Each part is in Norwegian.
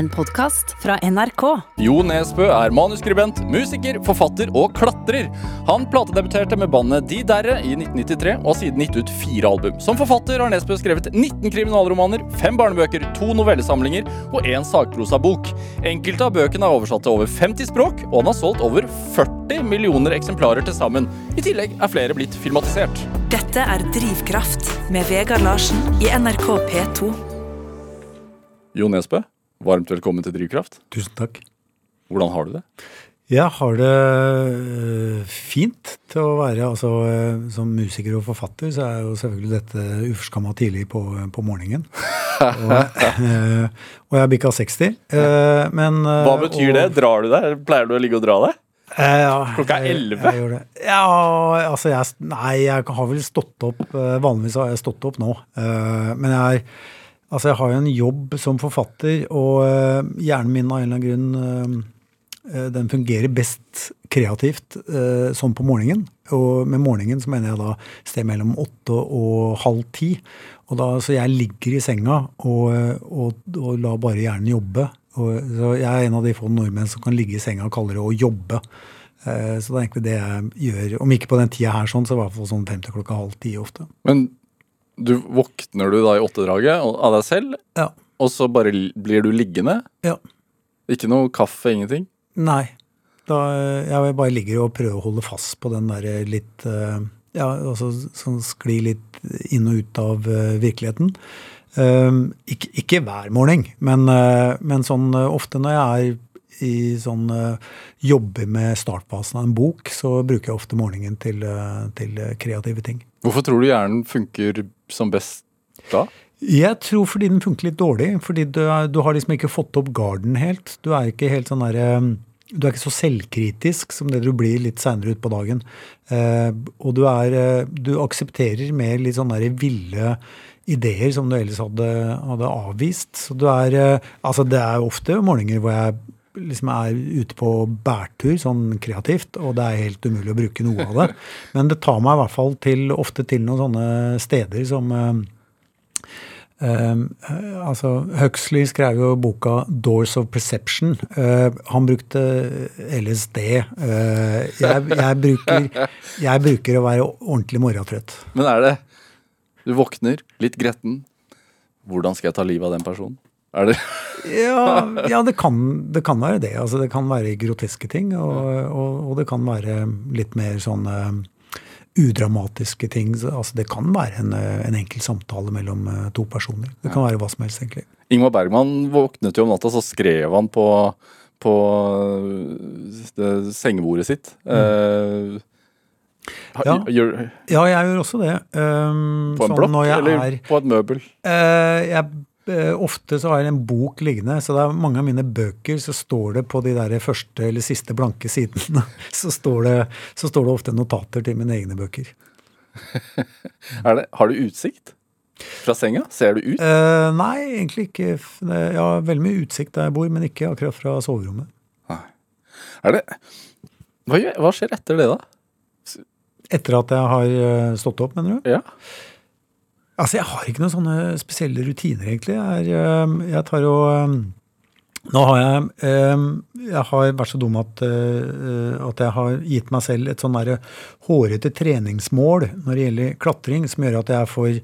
En podkast fra NRK. Jo Nesbø er manuskribent, musiker, forfatter og klatrer. Han platedebuterte med bandet De Derre i 1993 og har siden gitt ut fire album. Som forfatter har Nesbø skrevet 19 kriminalromaner, fem barnebøker, to novellesamlinger og én sakprosabok. Enkelte av bøkene er oversatt til over 50 språk, og han har solgt over 40 millioner eksemplarer til sammen. I tillegg er flere blitt filmatisert. Dette er Drivkraft med Vegard Larsen i NRK P2. Jo Nesbø, varmt velkommen til Drivkraft. Tusen takk. Hvordan har du det? Jeg har det øh, fint til å være altså, øh, Som musiker og forfatter så er jo selvfølgelig dette uforskamma tidlig på, på morgenen. og, øh, og jeg har bikka 60. øh, men Hva betyr og- det? Drar du deg? Pleier du å ligge og dra deg? Eh, ja, Klokka er jeg- 11? jeg gjør det. Ja, altså jeg Nei, jeg har vel stått opp eh, Vanligvis har jeg stått opp nå. eh, Men jeg er Altså, jeg har jo en jobb som forfatter, og eh, hjernen min av en eller annen grunn eh, den fungerer best kreativt eh, sånn på morgenen. Og med morgenen så mener jeg da sted mellom åtte og halv ti. Og da, så jeg ligger i senga og, og, og lar bare hjernen jobbe. Og, så jeg er en av de få nordmenn som kan ligge i senga og kaller det å jobbe. Eh, så det er egentlig det jeg gjør. Om ikke på den tida her, sånn, så i hvert fall sånn fem til klokka halv ti ofte. Men du våkner du da i åttedraget av deg selv, Ja. og så bare blir du liggende? ja. Ikke noe kaffe, ingenting? Nei. Da, jeg bare ligger og prøver å holde fast på den der litt eh, Ja, altså sånn skli litt inn og ut av eh, virkeligheten. Um, ikke, ikke hver morgen, men, men sånn ofte når jeg er i sånn eh, jobber med startfasen av en bok, så bruker jeg ofte morgenen til, eh, til eh, kreative ting. Hvorfor tror du hjernen funker som best da? Jeg tror fordi den funker litt dårlig. Fordi du, er, du har liksom ikke fått opp garden helt. Du er ikke helt sånn derre Du er ikke så selvkritisk som det du blir litt seinere utpå dagen. Eh, og du er Du aksepterer mer litt sånne der ville ideer som du ellers hadde, hadde avvist. Så du er eh, Altså, det er ofte morgener hvor jeg liksom er ute på bærtur sånn kreativt, og det er helt umulig å bruke noe av det. Men det tar meg i hvert fall til, ofte til noen sånne steder som Um, altså, Huxley skrev jo boka 'Doors of Perception'. Uh, han brukte LSD. Uh, jeg, jeg, bruker, jeg bruker å være ordentlig morgentrøtt. Men er det Du våkner, litt gretten. Hvordan skal jeg ta livet av den personen? Det Ja, ja det, kan, det kan være det. Altså, det kan være groteske ting, og, og, og det kan være litt mer sånn udramatiske ting. Altså, det kan være en, eh, en enkel samtale mellom eh, to personer. Det kan være hva som helst, egentlig. Ingmar Bergman våknet jo om natta, så skrev han på, på det sengebordet sitt. Eh, Ja. Ja, jeg gjør også det. Um, på en sånn blokk eller er på et møbel? Uh, jeg, ofte så har jeg en bok liggende, så det er mange av mine bøker så står det på de der første eller siste blanke sidene, så står det, så står det ofte notater til mine egne bøker. Er det, har du utsikt fra senga? Ser du ut? Eh, nei, egentlig ikke. Jeg har veldig mye utsikt der jeg bor, men ikke akkurat fra soverommet. Er det hva, hva skjer etter det, da? Etter at jeg har eh, stått opp, mener du? Ja. Altså, jeg har ikke noen sånne spesielle rutiner, egentlig. Jeg, jeg tar jo Nå har jeg Jeg har vært så dum at, øh, at jeg har gitt meg selv et sånn derre hårete treningsmål når det gjelder klatring, som gjør at jeg for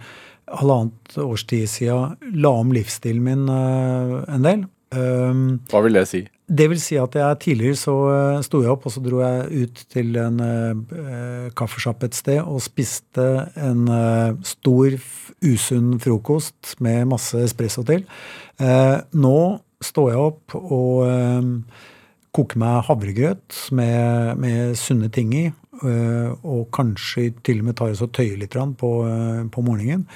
halvannet års tid siden la om livsstilen min øh, en del. Hva vil det si? Det vil si at jeg tidligere så eh, sto jeg opp, og så dro jeg ut til en uh, kaffesjappe et sted og spiste en uh, stor, usunn frokost med masse espresso til. Uh, nå står jeg opp og eh, koker meg havregrøt med, med sunne ting i, eh, og kanskje til og med tar og så tøyer litt på, eh, på morgenen.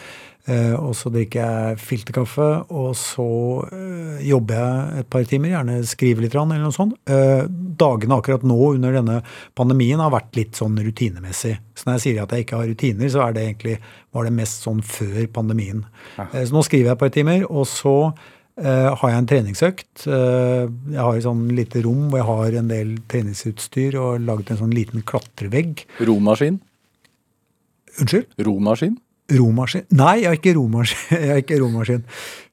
Eh, og så drikker jeg filterkaffe, og så eh, jobber jeg et par timer, gjerne skriver litt, eller noe sånt. Eh, dagene akkurat nå under denne pandemien har vært litt sånn rutinemessig. Så når jeg sier at jeg ikke har rutiner, så er det egentlig, var det mest sånn før pandemien. Eh, så nå skriver jeg et par timer, og så eh, har jeg en treningsøkt. Eh, jeg har et sånn lite rom hvor jeg har en del treningsutstyr og laget en sånn liten klatrevegg. Romaskin? Unnskyld? Romaskin? Romaskinn Nei, jeg har ikke romaskinn. Romaskinn.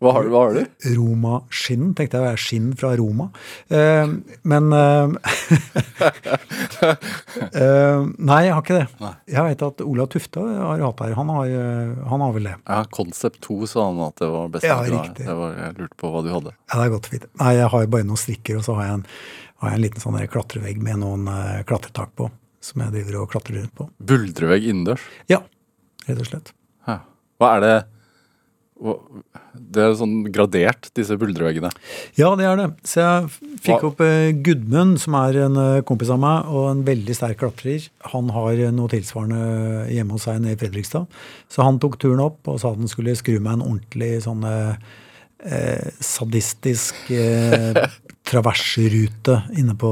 Hva har du? Hva har du? Romaskinn, tenkte jeg var skinn fra Roma. Eh, men eh, Nei, jeg har ikke det. Nei. Jeg vet at Olav Tufte har hatt her. Han har, eh, han har vel det. Ja, Concept 2 sa han at det var best. Ja, riktig. Det var, jeg lurte på hva du hadde. Ja, det er godt å vite. Nei, jeg har bare noen strikker, og så har jeg en, har jeg en liten sånn klatrevegg med noen eh, klatretak på, som jeg driver og klatrer rundt på. Buldrevegg innendørs. Ja, rett og slett. Hva er det Det er sånn gradert, disse buldreveggene. Ja, det er det. Så jeg fikk Hva- opp eh, Gudmund, som er en eh, kompis av meg, og en veldig sterk klatrer. Han har eh, noe tilsvarende hjemme hos seg nede i Fredrikstad. Så han tok turen opp og sa at han skulle skru meg en ordentlig sånn eh, sadistisk eh, traversrute inne på,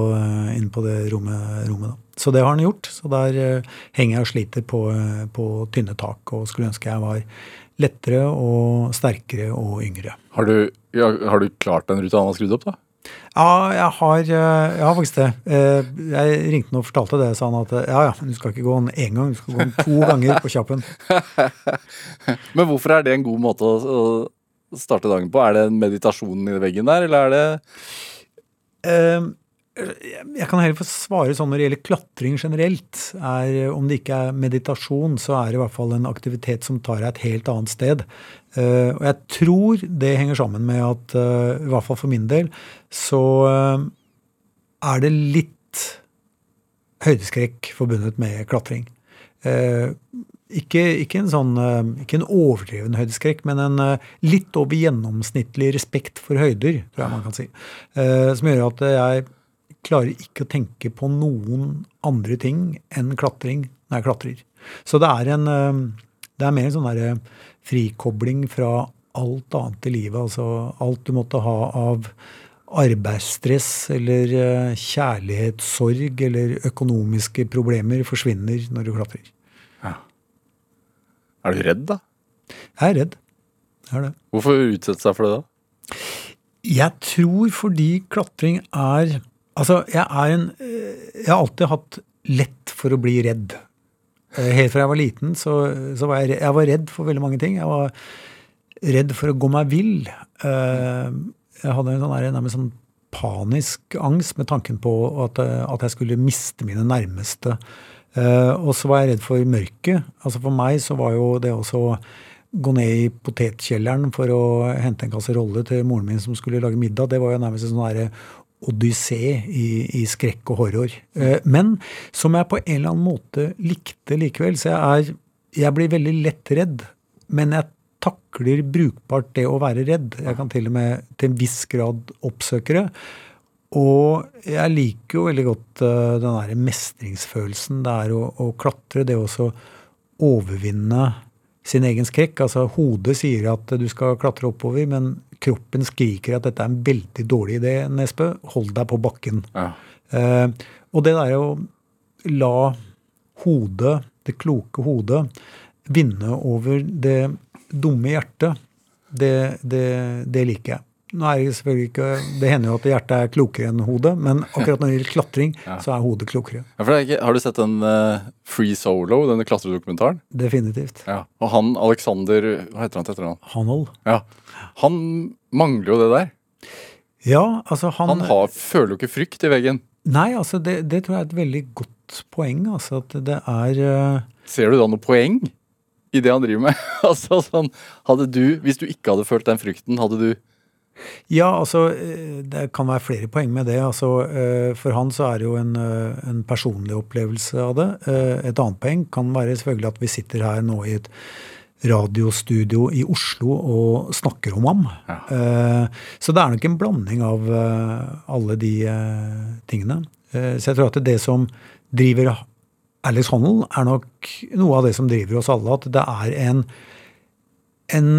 inne på det rommet. rommet da. Så det har han gjort. Så der eh, henger jeg og sliter på, eh, på tynne tak og skulle ønske jeg var lettere og sterkere og yngre. Har du, ja, har du klart den ruta han har skrudd opp, da? Ja, jeg har, eh, jeg har faktisk det. Jeg ringte han og fortalte det, sa han at ja ja, du skal ikke gå den én gang, du skal gå den to ganger på kjappen. Men hvorfor er det en god måte å, starte dagen på? Er det en meditasjon i veggen der, eller er det Eh, Jeg kan heller få svare sånn når det gjelder klatring generelt. Er, om det ikke er meditasjon, så er det i hvert fall en aktivitet som tar deg et helt annet sted. Uh, Og jeg tror det henger sammen med at, uh, i hvert fall for min del, så uh, er det litt høydeskrekk forbundet med klatring. Ikke, ikke en sånn ikke en overdreven høydeskrekk, men en litt over gjennomsnittlig respekt for høyder, tror jeg man kan si. Som gjør at jeg klarer ikke å tenke på noen andre ting enn klatring når jeg klatrer. Så det er en eh, det er mer en sånn derre frikobling fra alt annet i livet. Altså alt du måtte ha av arbeidsstress eller eh, kjærlighetssorg eller økonomiske problemer forsvinner når du klatrer. Er du redd, da? Jeg er redd. Jeg er det. Hvorfor utsette seg for det, da? Jeg tror fordi klatring er Altså, jeg er en eh, Jeg har alltid hatt lett for å bli redd. Eh, Helt fra jeg var liten, så, så var jeg, jeg var redd for veldig mange ting. Jeg var redd for å gå meg vill. Eh, Jeg hadde en sånn nærmest sånn panisk angst med tanken på at, at jeg skulle miste mine nærmeste. Og så var jeg redd for mørket. Altså For meg så var jo det også gå ned i potetkjelleren for å hente en kasserolle til moren min som skulle lage middag, det var jo nærmest en sånn odyssé i, i skrekk og horror. Eh, Men som jeg på en eller annen måte likte likevel. Så jeg er Jeg blir veldig lett redd, men jeg takler brukbart det å være redd. Jeg kan til og med til en viss grad oppsøke det. Og jeg liker jo veldig godt eh, den der mestringsfølelsen det er å, å klatre. Det å også overvinne sin egen skrekk. Altså Hodet sier at du skal klatre oppover, men kroppen skriker at dette er en veldig dårlig idé, Nesbø. Hold deg på bakken. Ja. Eh, og det der å la hodet, det kloke hodet, vinne over det dumme hjertet, det, det, det liker jeg. Nå er det selvfølgelig ikke, det hender jo at hjertet er klokere enn hodet, men akkurat når det gjelder klatring, så er hodet klokere. Ja, er ikke, har du sett den uh, Free Solo, denne klatredokumentaren? Definitivt. Ja. Og han Alexander Hva heter han til etternavn? Hanhold. Ja. Han mangler jo det der. Ja, altså han, Han har, føler jo ikke frykt i veggen. Nei, altså det, det tror jeg er et veldig godt poeng. Altså at det er uh... Ser du da noe poeng i det han driver med? altså sånn, hadde du, Hvis du ikke hadde følt den frykten, hadde du Ja, altså eh, det kan være flere poeng med det. Altså, eh, for han så er det jo en, eh, en personlig opplevelse av det. Et annet poeng kan være selvfølgelig at vi sitter her nå i et radiostudio i Oslo og snakker om ham. Ja. Så det er nok en blanding av alle de tingene. Så jeg tror at det som driver Alex Honnold, er nok noe av det som driver oss alle. At det er en, en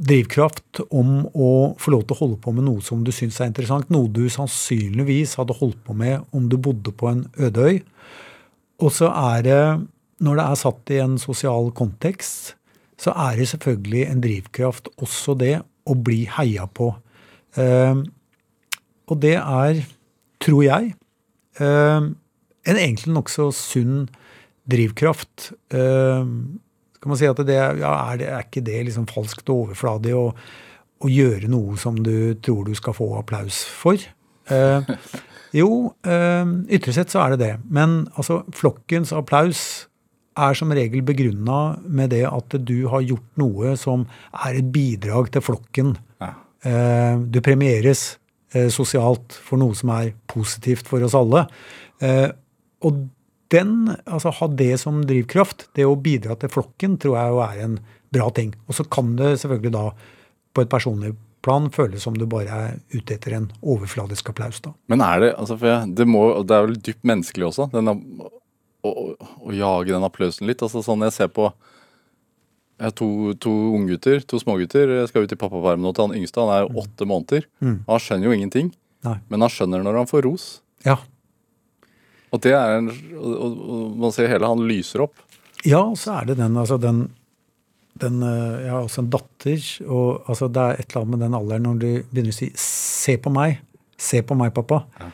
drivkraft om å få lov til å holde på med noe som du syns er interessant. Noe du sannsynligvis hadde holdt på med om du bodde på en øde øy. Og så er det, når det er satt i en sosial kontekst, så er det selvfølgelig en drivkraft også det å bli heia på. Eh, og det er, tror jeg, eh, en egentlig nokså sunn drivkraft. Eh, Kan man si at det, ja, er, det, er ikke det liksom falskt og overfladig å, å gjøre noe som du tror du skal få applaus for? Eh, jo, eh, ytre sett så er det det. Men altså, flokkens applaus er som regel begrunna med det at du har gjort noe som er et bidrag til flokken. Ja. Eh, du premieres eh, sosialt for noe som er positivt for oss alle. Eh, og den, altså ha det som drivkraft, det å bidra til flokken, tror jeg jo er en bra ting. Og så kan det selvfølgelig da på et personlig plan føles som du bare er ute etter en overfladisk applaus. da. Men er det altså for jeg, det, må, det er vel dypt menneskelig også, den, å, å, å, jage den applausen litt. altså sånn Jeg ser på jeg har to, to unggutter, to smågutter. Jeg skal ut i pappaperm nå til han yngste. Han er jo åtte måneder. Mm. Han skjønner jo ingenting. Nei. Men han skjønner når han får ros. Ja, og det er en, og, og man ser hele han lyser opp. Ja, og så er det den, altså den, den eh, Jeg har også en datter, og altså det er et eller annet med den alderen når du begynner å si 'se på meg', 'se på meg, pappa'. Ja.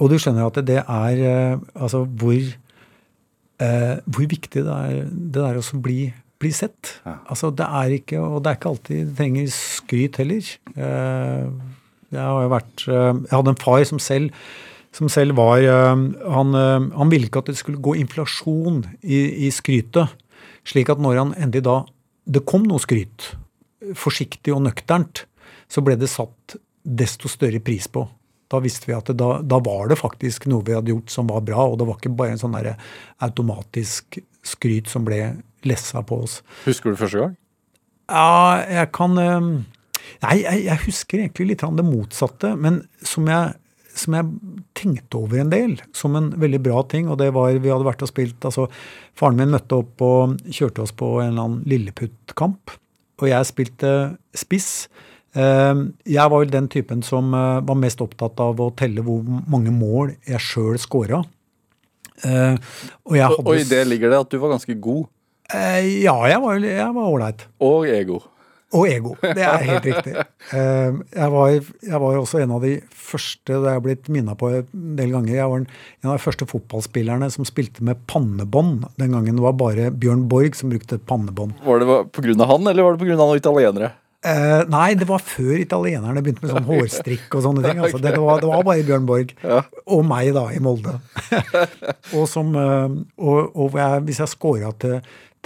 Og du skjønner at det er eh, altså hvor, eh, hvor viktig det er det der å bli, bli sett. Ja. Altså det er ikke, Og det er ikke alltid det trenger skryt heller. Eh, jeg har jo vært eh, Jeg hadde en far som selv som selv var eh, han, eh, han, ville ikke at det skulle gå inflasjon i, i skrytet. Slik at når han endelig da det kom noe skryt, forsiktig og nøkternt, så ble det satt desto større pris på. Da visste vi at det, da, da, var det faktisk noe vi hadde gjort som var bra, og det var ikke bare en sånn der automatisk skryt som ble lessa på oss. Husker du første gang? Ja, jeg kan eh, Nei, jeg, jeg husker egentlig litt det motsatte. Men som jeg som jeg tenkte over en del som en veldig bra ting. Og det var Vi hadde vært og spilt altså Faren min møtte opp og kjørte oss på en eller annen Lilleputt-kamp. Og jeg spilte spiss. Eh, jeg var vel den typen som eh, var mest opptatt av å telle hvor mange mål jeg sjøl scora. Eh, og, og, i det ligger det at du var ganske god? Ja, jeg var ålreit. Og ego. Og ego. Det er helt riktig. Eh, jeg var, jeg var også en av de første, det er blitt minna på en del ganger, jeg var en av de første fotballspillerne som spilte med pannebånd. Den gangen det var bare Bjørn Borg som brukte pannebånd. Var det pga. han, eller var det pga. noen italienere? Eh, nei, det var før italienerne begynte med sånn hårstrikk og sånne ting. Altså. Det, var, det, var, bare Bjørn Borg. Ja. Og meg, da, i Molde. og, som, eh, og, og jeg, hvis jeg scora til til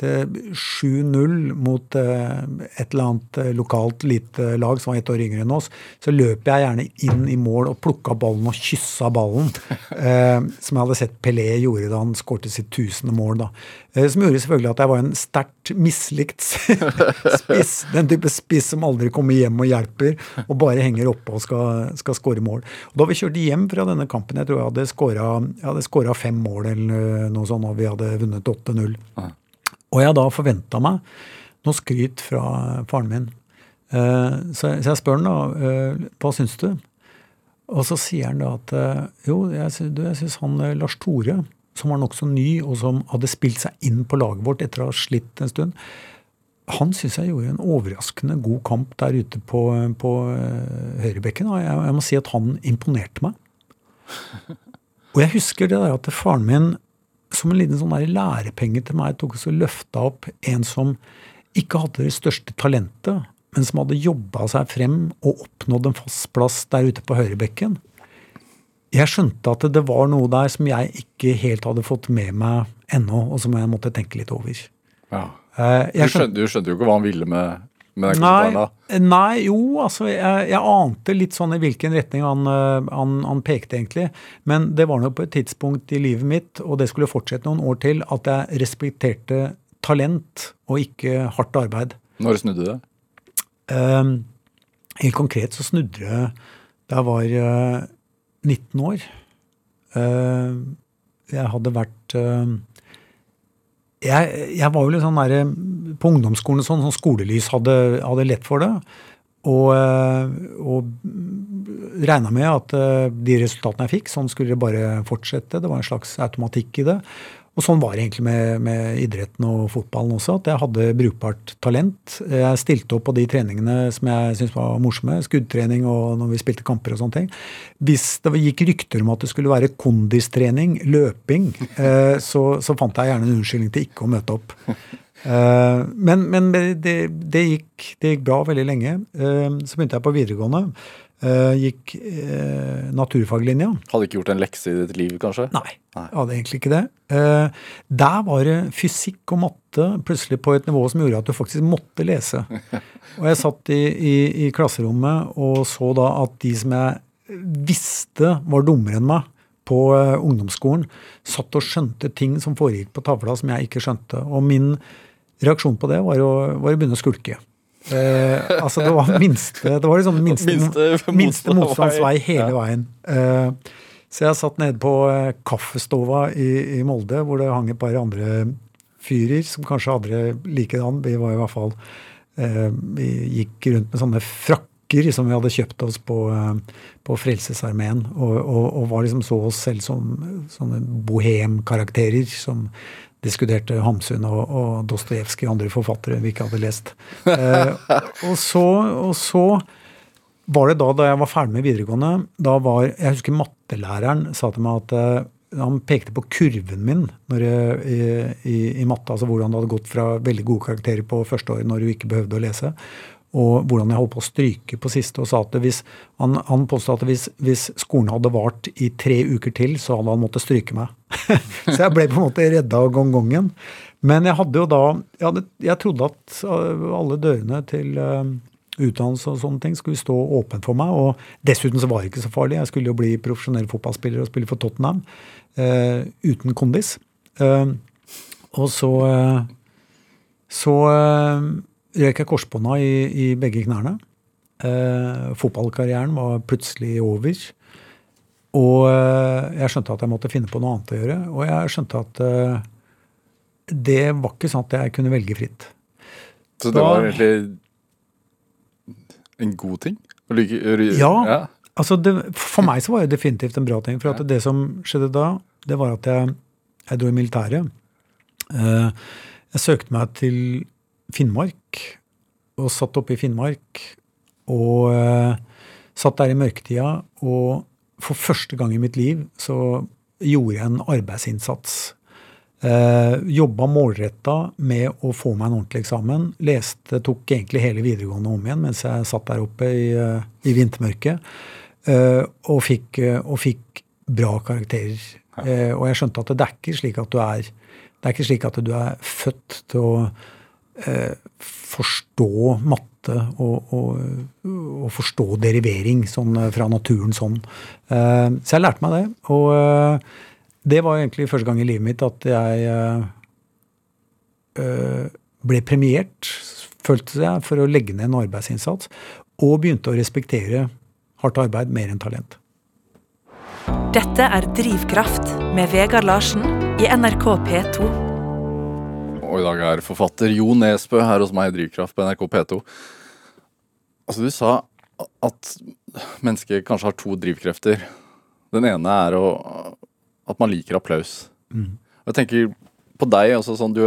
7-0 mot eh, et eller annet eh, lokalt lite lag som var ett år yngre enn oss, så løp jeg gjerne inn i mål og plukka ballen og kyssa ballen. Eh, som jeg hadde sett Pelé gjorde da han skårte sitt tusende mål. da. Eh, som gjorde selvfølgelig at jeg var en sterkt mislikt spiss. Den type spiss som aldri kommer hjem og hjelper, og bare henger oppe og skal, skal skåre mål. Og Da vi kjørte hjem fra denne kampen, jeg tror jeg hadde skåra fem mål eller noe sånt, og vi hadde vunnet 8-0. Og jeg da forventa meg noe skryt fra faren min. Eh, så jeg spør han da eh, hva syns du? Og så sier han da at eh, jo, jeg, jeg syns han Lars Tore, som var nokså ny, og som hadde spilt seg inn på laget vårt etter å ha slitt en stund, han syns jeg gjorde en overraskende god kamp der ute på, på høyrebekken. Og jeg, jeg, må si at han imponerte meg. Og jeg husker det der at faren min som en liten sånn lærepenge til meg tok og løfta opp en som ikke hadde det største talentet, men som hadde jobba seg frem og oppnådd en fast plass der ute på høyrebekken. Jeg skjønte at det var noe der som jeg ikke helt hadde fått med meg ennå, og som jeg måtte tenke litt over. Ja. Eh, du, skjønte, du skjønte jo ikke hva han ville med Nei, nei, jo, altså jeg, jeg, ante litt sånn i hvilken retning han, eh, han, han, pekte, egentlig. Men det var nok på et tidspunkt i livet mitt, og det skulle fortsette noen år til, at jeg respekterte talent og ikke hardt arbeid. Når snudde det? Um, helt konkret så snudde det da jeg var uh, eh, 19 år. Uh, jeg hadde vært uh, jeg, jeg, var jo litt sånn der, På ungdomsskolen sånn, sånn skolelys hadde, hadde, lett for det. Og, eh, og regna med at eh, de resultatene jeg fikk, sånn skulle det bare fortsette. Det var en slags automatikk i det. Og sånn var det egentlig med, med, idretten og fotballen også, at jeg hadde brukbart talent. Jeg stilte opp på de treningene som jeg syntes var morsomme, skuddtrening og når vi spilte kamper og sånne ting. Hvis det gikk rykter om at det skulle være kondistrening, løping, eh, så, så, fant jeg gjerne en unnskyldning til ikke å møte opp. Eh, men men det, det, gikk, det, gikk, bra veldig lenge. Eh, så begynte jeg på videregående. Uh, gikk naturfaglinja. Hadde ikke gjort en lekse i ditt liv, kanskje? Nei, Nei. hadde egentlig ikke det. Der var det fysikk og matte plutselig på et nivå som gjorde at du faktisk måtte lese. og jeg satt i, i, i, klasserommet og så da at de som jeg visste var dummere enn meg på ungdomsskolen, satt og skjønte ting som foregikk på tavla som jeg ikke skjønte. Og min reaksjon på det var jo, var å begynne å skulke. Eh, altså det var minste Det var liksom minste, minste, minste hele veien. Eh, så jeg satt nede på eh, kaffestova i, i, Molde, hvor det hang et par andre fyrer som kanskje hadde det likedan. Vi var i hvert fall eh, Vi gikk rundt med sånne frakker som vi hadde kjøpt oss på, eh, på Frelsesarmeen, og, og, og, var liksom så oss selv som sånne bohemkarakterer som diskuterte Hamsun og, og Dostojevskij og andre forfattere vi ikke hadde lest. Eh, og, så, og, så, var det da da jeg var ferdig med videregående da var, Jeg husker mattelæreren sa til meg at eh, han pekte på kurven min jeg, i, i, i, matte, altså hvordan det hadde gått fra veldig gode karakterer på første året når du ikke behøvde å lese, og hvordan jeg holdt på å stryke på siste. og sa at hvis, Han, han påstod at hvis, hvis, skolen hadde vart i tre uker til, så hadde han måttet stryke meg. så jeg ble på en måte redda av gongongen. Men jeg hadde jo da Jeg, hadde, jeg trodde at øh, alle dørene til uh, utdannelse og sånne ting skulle stå åpent for meg. Og dessuten så var det ikke så farlig. Jeg skulle jo bli profesjonell fotballspiller og spille for Tottenham uh, uten kondis. Uh, og så så røyk jeg korsbånda i, i, begge knærne. Eh, fotballkarrieren var plutselig over. Og eh, jeg skjønte at jeg måtte finne på noe annet å gjøre. Og jeg skjønte at eh, det var ikke sånn at jeg kunne velge fritt. Så det da, var egentlig en god ting? Like, ja. ja. altså det, For meg så var det definitivt en bra ting. For at det som skjedde da, det var at jeg, jeg dro i militæret. Eh, jeg søkte meg til Finnmark, og satt oppe i Finnmark. Og uh, satt der i mørketida, og for første gang i mitt liv så gjorde jeg en arbeidsinnsats. Uh, jobba målretta med å få meg en ordentlig eksamen. Leste, tok egentlig hele videregående om igjen mens jeg satt der oppe i, uh, i vintermørket. Uh, og, fikk, og, fikk, bra karakterer. og jeg skjønte at det er ikke slik at du er det er ikke slik at du er født til å eh, forstå matte og, og, og, forstå derivering sånn, eh, fra naturen sånn. Eh, så jeg lærte meg det. Og eh, det var egentlig første gang i livet mitt at jeg eh, eh, ble premiert, følte jeg, for å legge ned en arbeidsinnsats. Og begynte å respektere hardt arbeid mer enn talent. Dette er Drivkraft med Vegard Larsen i NRK P2 og i dag er forfatter Jo Nesbø her hos meg i Drivkraft på NRK P2. Altså, du sa at mennesket kanskje har to drivkrefter. Den ene er å, at man liker applaus. Mm. Jeg tenker på deg, altså sånn, Du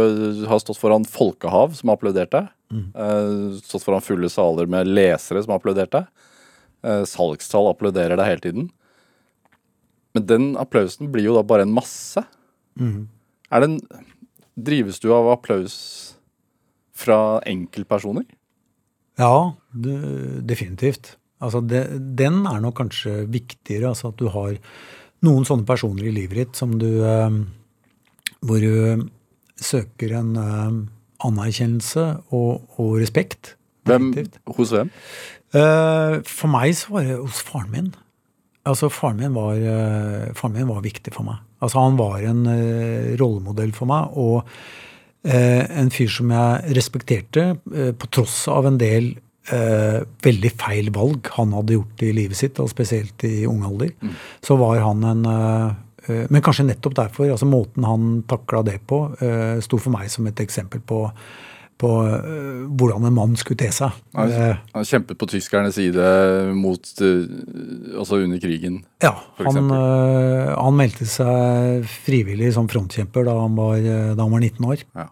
har stått foran folkehav som har applaudert deg. Mm. Eh, stått foran fulle saler med lesere som har applaudert deg. Eh, salgstall applauderer deg hele tiden. Men den applausen blir jo da bare en masse. Mm. Er det en Drives du av applaus fra enkeltpersoner? Ja, det, definitivt. Altså det, den er nok kanskje viktigere. Altså at du har noen sånne personer i livet ditt som du eh, Hvor du søker en eh, anerkjennelse og, og respekt. Hvem, hos hvem? Eh, for meg så var det hos faren min. Altså Faren min var, faren min var viktig for meg. Altså Han var en uh, rollemodell for meg, og uh, en fyr som jeg respekterte, uh, på tross av en del veldig feil valg han hadde gjort i livet sitt, og spesielt i ung alder. Mm. Så var han en Men kanskje nettopp derfor, altså måten han takla det på, sto for meg som et eksempel på på uh, hvordan en mann skulle te seg. Han, uh, han kjempet på tyskernes side mot, uh, altså under krigen? Ja, han, han, meldte seg frivillig som frontkjemper da han var, da han var 19 år. Ja.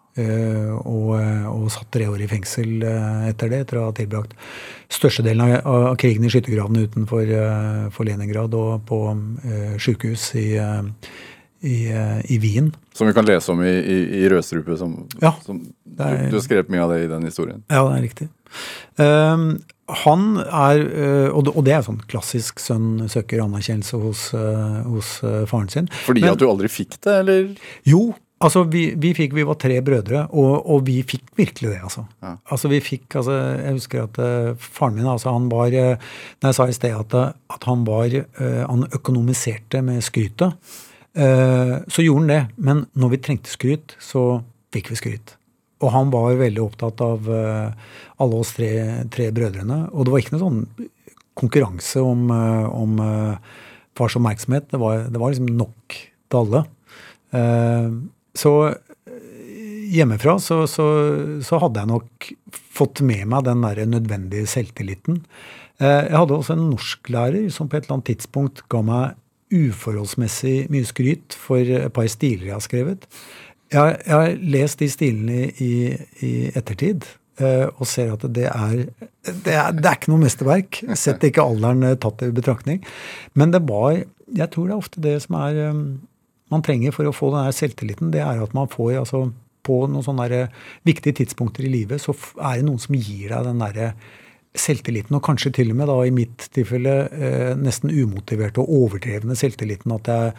Og, og, satt tre år i fengsel etter det, etter å ha tilbrakt størstedelen av, krigen i skyttergravene utenfor for Leningrad og på sjukehus i i, eh, i Wien. Som vi kan lese om i, i, i Rødstrupe. Som, Ja, som, er- du, du har skrevet mye av det i den historien. Ja, det er riktig. Um, han er, eh, og det, er sånn klassisk sønn søker anerkjennelse hos, eh, hos faren sin. Fordi Men- at du aldri fikk det, eller? Jo, altså vi, vi fikk, vi var tre brødre, og, og vi fikk virkelig det, altså. Ja. Altså vi fikk, altså jeg husker at uh, faren min, altså han var, uh, når jeg sa i sted at, at han var, uh, han økonomiserte med skrytet, så gjorde han det. Men når vi trengte skryt, så fikk vi skryt. Og han var veldig opptatt av eh, alle oss tre, tre brødrene. Og det var ikke noe sånn konkurranse om, eh, om eh, fars oppmerksomhet. Det var, det var liksom nok til alle. Eh, så eh, hjemmefra så, så, så hadde jeg nok fått med meg den der nødvendige selvtilliten. Eh, Jeg hadde også en norsklærer som på et eller annet tidspunkt ga meg uforholdsmessig mye skryt for et par stiler jeg har skrevet. Jeg, har- jeg har lest de stilene i, i ettertid eh, og ser at det er, det er Det er ikke noe mesterverk, sett ikke alderen eh, tatt i betraktning. Men det var Jeg tror det er ofte det som er um, man trenger for å få den selvtilliten. Det er at man får altså på noen sånne viktige tidspunkter i livet, så er det noen som gir deg den derre selvtilliten, og kanskje til og med da i mitt tilfelle eh, nesten umotiverte og overdrevne selvtilliten. At jeg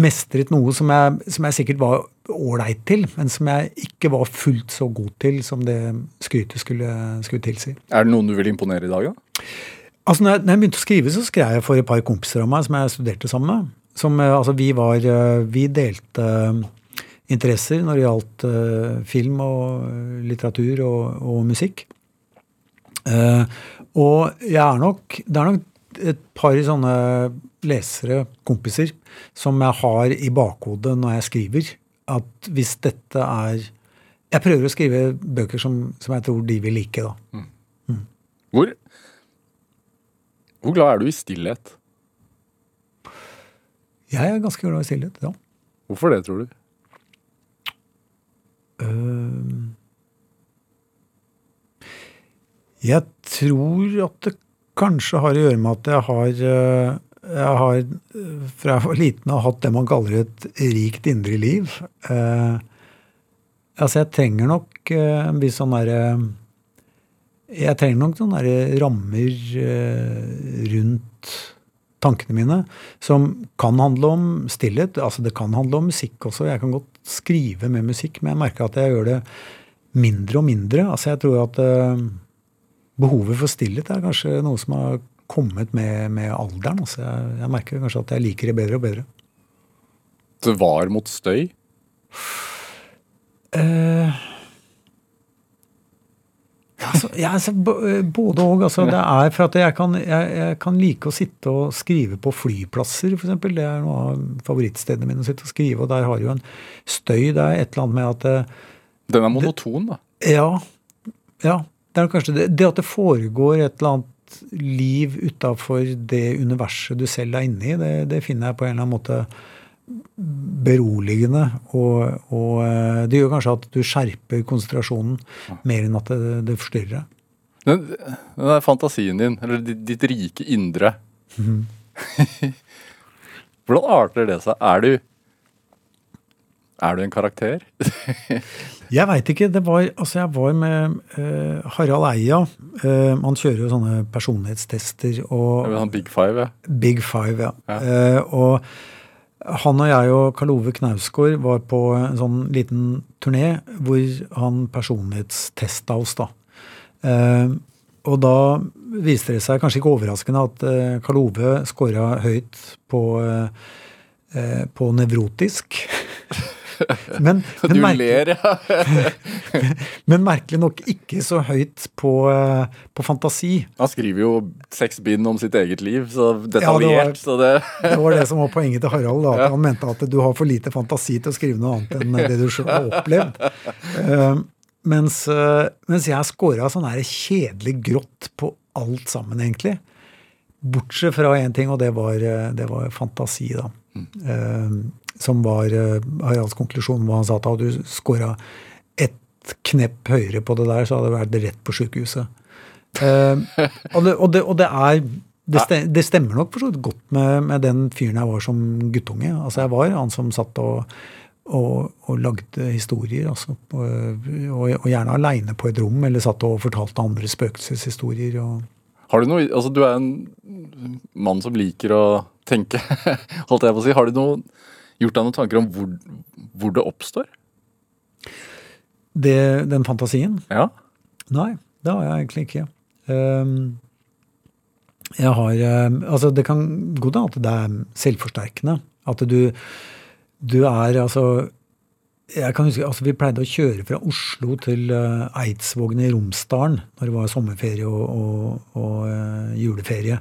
mestret noe som jeg, som jeg sikkert var ålreit til, men som jeg ikke var fullt så god til som det skrytet skulle, skulle tilsi. Er det noen du vil imponere i dag, da? Altså, når jeg, når jeg begynte å skrive, så skrev jeg for et par kompiser av meg som jeg studerte sammen med. Som, eh, altså, vi, var, eh, vi delte interesser når det gjaldt film og litteratur og, og musikk. Eh, og jeg er nok Det er nok et par sånne lesere, kompiser, som jeg har i bakhodet når jeg skriver. At hvis dette er Jeg prøver å skrive bøker som, som jeg tror de vil like, da. Hvor, hvor glad er du i stillhet? Jeg er ganske glad i stillhet, ja. Hvorfor det, tror du? Øh, Jeg tror at det kanskje har å gjøre med at jeg har øh, jeg har øh, fra jeg var liten har hatt det man kaller et rikt indre liv. Eh, altså, jeg trenger nok eh, en viss sånn derre Jeg trenger nok sånne derre rammer eh, rundt tankene mine, som kan handle om stillhet. Altså, det kan handle om musikk også. Jeg kan godt skrive med musikk, men jeg merker at jeg gjør det mindre og mindre. Altså, jeg tror at eh, behovet for stillhet er kanskje noe som har kommet med, med alderen. Altså, jeg, jeg merker kanskje at jeg liker det bedre og bedre. Det var mot støy? Eh, altså, jeg, altså, eh, både og. Altså, det er for at jeg kan, jeg, jeg kan like å sitte og skrive på flyplasser, f.eks. Det er noe av favorittstedene mine å sitte og skrive. Og der har jo en støy. Det er et eller annet med at eh, Den er monoton, da. Ja. ja det er kanskje det, det at det foregår et eller annet liv utafor det universet du selv er inne i, det, det finner jeg på en eller annen måte beroligende. Og, og eh, det gjør kanskje at du skjerper konsentrasjonen mer enn at det, det forstyrrer. Den, den er fantasien din, eller ditt, rike indre. Hvordan arter det seg? Er du Er du en karakter? Jeg veit ikke. Det var, altså jeg var med uh, Harald Eia. Uh, man kjører jo sånne personlighetstester og ja, sånn Big Five, ja. Big Five, ja. Ja. Uh, og han og jeg og Karl Ove Knausgård var på en sånn liten turné hvor han personlighetstesta oss, da. Eh, og da viste det seg, kanskje ikke overraskende, at eh, Karl Ove scora høyt på, eh, eh, på nevrotisk. men, Du merkelig, ler, ja. men merkelig nok ikke så høyt på, eh, på fantasi. Han skriver jo seks bind om sitt eget liv, så Ja, detaljert. det så det Det var det som var poenget til Harald. Da, at Han mente at du har for lite fantasi til å skrive noe annet enn det du selv har opplevd. Uh, mens, uh, mens jeg scora sånn her kjedelig grått på alt sammen, egentlig. Bortsett fra én ting, og det var, det var fantasi, da. Eh, som var eh, Haralds konklusjon, hvor han sa at hadde du skåra ett knepp høyere på det der, så hadde du vært rett på sjukehuset. Eh, og, det, og, det, og det er Det, stem, det stemmer nok for så vidt godt med, med, den fyren jeg var som guttunge. Altså Jeg var han som satt og, og, og lagde historier. Altså, og, og, gjerne aleine på et rom, eller satt og fortalte andre spøkelseshistorier. Har du noe, altså Du er en mann som liker å tenke, holdt jeg på å si. Har du noe, gjort deg noen tanker om hvor, hvor det oppstår? Det, den fantasien? Ja. Nei, det har jeg egentlig ikke. Um, jeg har um, Altså, det kan gå hende at det er selvforsterkende. At du, du er altså jeg kan huske, altså Vi pleide å kjøre fra Oslo til uh, Eidsvågen i Romsdalen når det var sommerferie og, og, og uh, juleferie,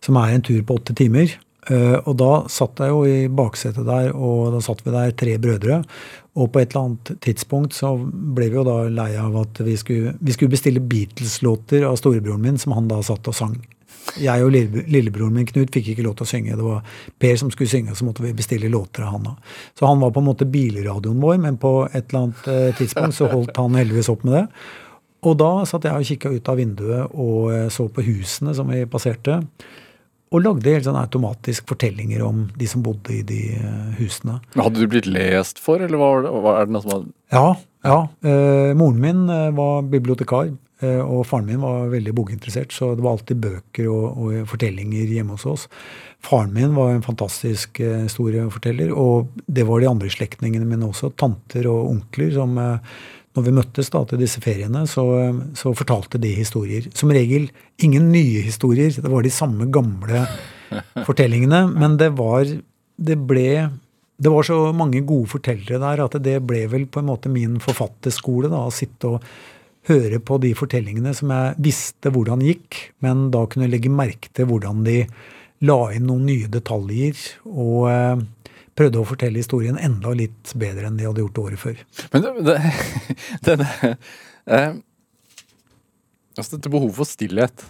som er en tur på åtte timer. Uh, og da satt jeg jo i baksetet der, og da satt vi der tre brødre. Og på et eller annet tidspunkt så ble vi jo da lei av at vi skulle, vi skulle bestille Beatles-låter av storebroren min, som han da satt og sang. Jeg og lillebroren min Knut fikk ikke lov til å synge. Det var Per som skulle synge, så måtte vi bestille låter av han da. Så han var på en måte bilradioen vår, men på et eller annet eh, tidspunkt så holdt han heldigvis opp med det. Og da satt jeg og kikka ut av vinduet og eh, så på husene som vi passerte. Og lagde helt sånn automatisk fortellinger om de som bodde i de uh, husene. Men Hadde du blitt lest for, eller var var det noe som var Ja. ja. Eh, moren min uh, var bibliotekar, og faren min var veldig bokinteressert, så det var alltid bøker og, og, fortellinger hjemme hos oss. Faren min var en fantastisk historieforteller, og det var de andre slektningene mine også. Tanter og onkler som når vi møttes da til disse feriene, så, så, fortalte de historier. Som regel ingen nye historier. Det var de samme gamle fortellingene. Men det var Det ble det var så mange gode fortellere der at det ble vel på en måte min forfatterskole. da, Å sitte og høre på de fortellingene som jeg visste hvordan gikk, men da kunne legge merke til hvordan de la inn noen nye detaljer. og prøvde å fortelle historien enda litt bedre enn de hadde gjort året før. Men det, det, det, eh, altså dette behovet for stillhet,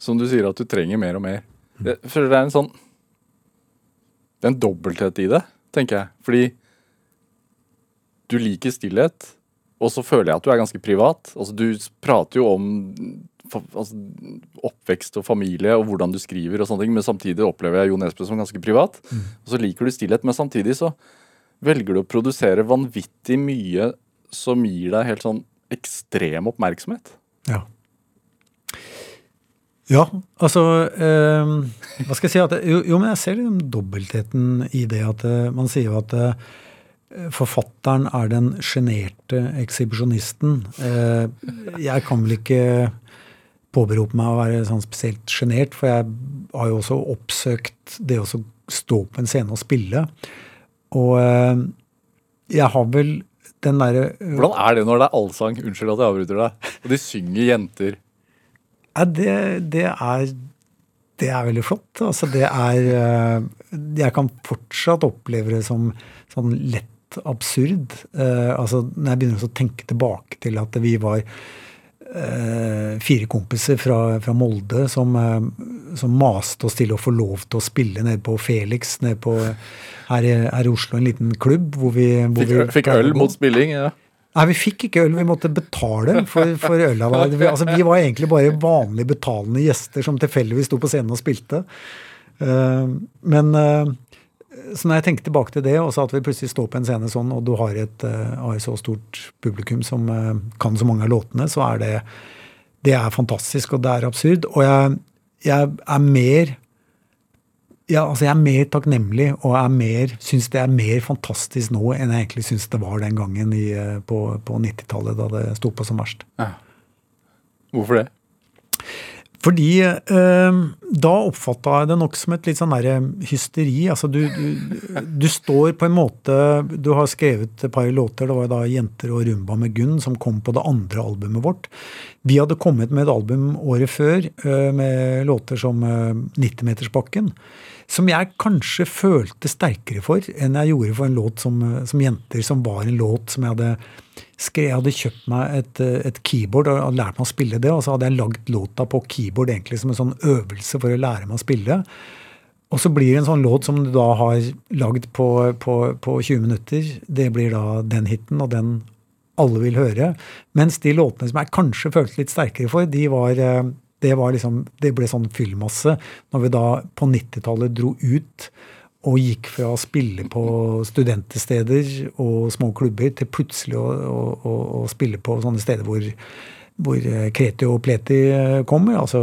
som du sier at du trenger mer og mer det, For det er en sånn Det er en dobbelthet i det, tenker jeg. Fordi du liker stillhet, og så føler jeg at du er ganske privat. Altså, du prater jo om altså, oppvekst og familie og hvordan du skriver og sånne ting, men samtidig opplever jeg Jo Nesbø som ganske privat. Mm. Og så liker du stillhet, men samtidig så velger du å produsere vanvittig mye som gir deg helt sånn ekstrem oppmerksomhet. Ja. Ja, altså eh, Hva skal jeg si? At, jo, jo, men jeg ser liksom dobbeltheten i det at eh, man sier jo at eh, forfatteren er den sjenerte ekshibisjonisten. Eh, jeg kan vel ikke påberope meg å være sånn spesielt sjenert, for jeg har jo også oppsøkt det å stå på en scene og spille. Og eh, jeg har vel den derre eh, Hvordan er det når det er allsang? Unnskyld at jeg avbryter deg. Og de synger jenter. Ja, det, det er det er veldig flott. Altså, det er eh, Jeg kan fortsatt oppleve det som sånn lett absurd. altså, når jeg begynner å tenke tilbake til at vi var fire kompiser fra, fra Molde som, eh, som, maste oss til å få lov til å spille nede på Felix nede på, her, i, her i Oslo, en liten klubb. hvor vi... Hvor fikk, vi fikk øl mot spilling? ja. Nei, vi fikk ikke øl. Vi måtte betale for, for øla. Vi, altså, vi var egentlig bare vanlige betalende gjester som tilfeldigvis sto på scenen og spilte. Uh, men uh, så når jeg tenker tilbake til det, og så at vi plutselig står på en scene sånn, og du har et, uh, har et så stort publikum som uh, kan så mange av låtene, så er det det er fantastisk, og det er absurd. Og jeg, jeg er mer ja, altså jeg er mer takknemlig og mer, syns det er mer fantastisk nå enn jeg egentlig syns det var den gangen i, eh, på, på 90-tallet, da det sto på som verst. Ja. Hvorfor det? Fordi eh, da oppfatta jeg det nok som et litt sånn derre hysteri. Altså du, du, du, står på en måte Du har skrevet et par låter. Det var da 'Jenter og rumba med Gunn' som kom på det andre albumet vårt. Vi hadde kommet med et album året før eh, med låter som 90-metersbakken, som jeg kanskje følte sterkere for enn jeg gjorde for en låt som, som 'Jenter', som var en låt som jeg hadde. Jeg hadde kjøpt meg et, et, keyboard og hadde lært meg å spille det, og så hadde jeg lagd låta på keyboard egentlig som en sånn øvelse for å lære meg å spille. Og så blir det en sånn låt som du da har lagd på, på, på 20 minutter. Det blir da den hiten, og den alle vil høre. Mens de låtene som jeg kanskje følte litt sterkere for, de var, det, var liksom, det ble sånn fyllmasse. Når vi da på 90-tallet dro ut og gikk fra å spille på studentesteder og små klubber til plutselig å, å, å, spille på sånne steder hvor, hvor kreti og pleti kommer. Altså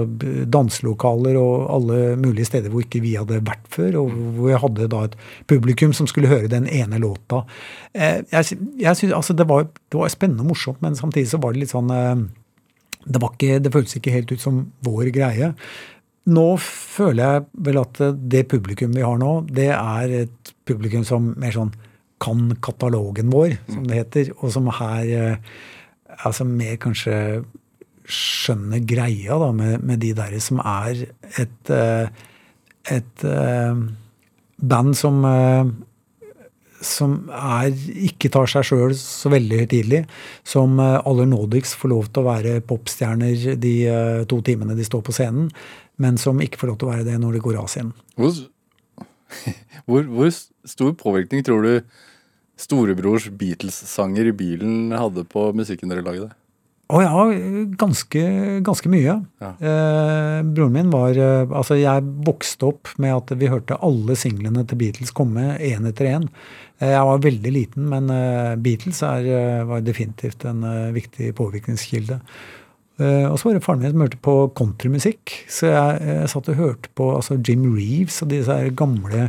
danselokaler og alle mulige steder hvor ikke vi hadde vært før. Og hvor jeg hadde da et publikum som skulle høre den ene låta. Eh, jeg, jeg synes, altså det, var, det var spennende og morsomt, men samtidig så var det litt sånn eh, det, var ikke, det føltes ikke helt ut som vår greie. Nå føler jeg vel at det publikum vi har nå, det er et publikum som mer sånn kan katalogen vår, som det heter, og som her eh, altså mer kanskje skjønner greia da, med, med de der som er et, eh, et uh, band som som er, ikke tar seg sjøl så veldig høytidelig. Som aller nådigst får lov til å være popstjerner de to timene de står på scenen men som ikke får lov til å være det når det går av scenen. Hvor, hvor, hvor stor påvirkning tror du storebrors Beatles-sanger i bilen hadde på musikken dere lagde? Å ja, ganske, ganske mye. Ja. Eh, broren min var eh, Altså, jeg vokste opp med at vi hørte alle singlene til Beatles komme én etter én. Eh, jeg var veldig liten, men eh, Beatles er, var definitivt en viktig påvirkningskilde. Uh, og så var det faren min som hørte på countrymusikk. Så jeg, jeg, satt og hørte på altså Jim Reeves og disse gamle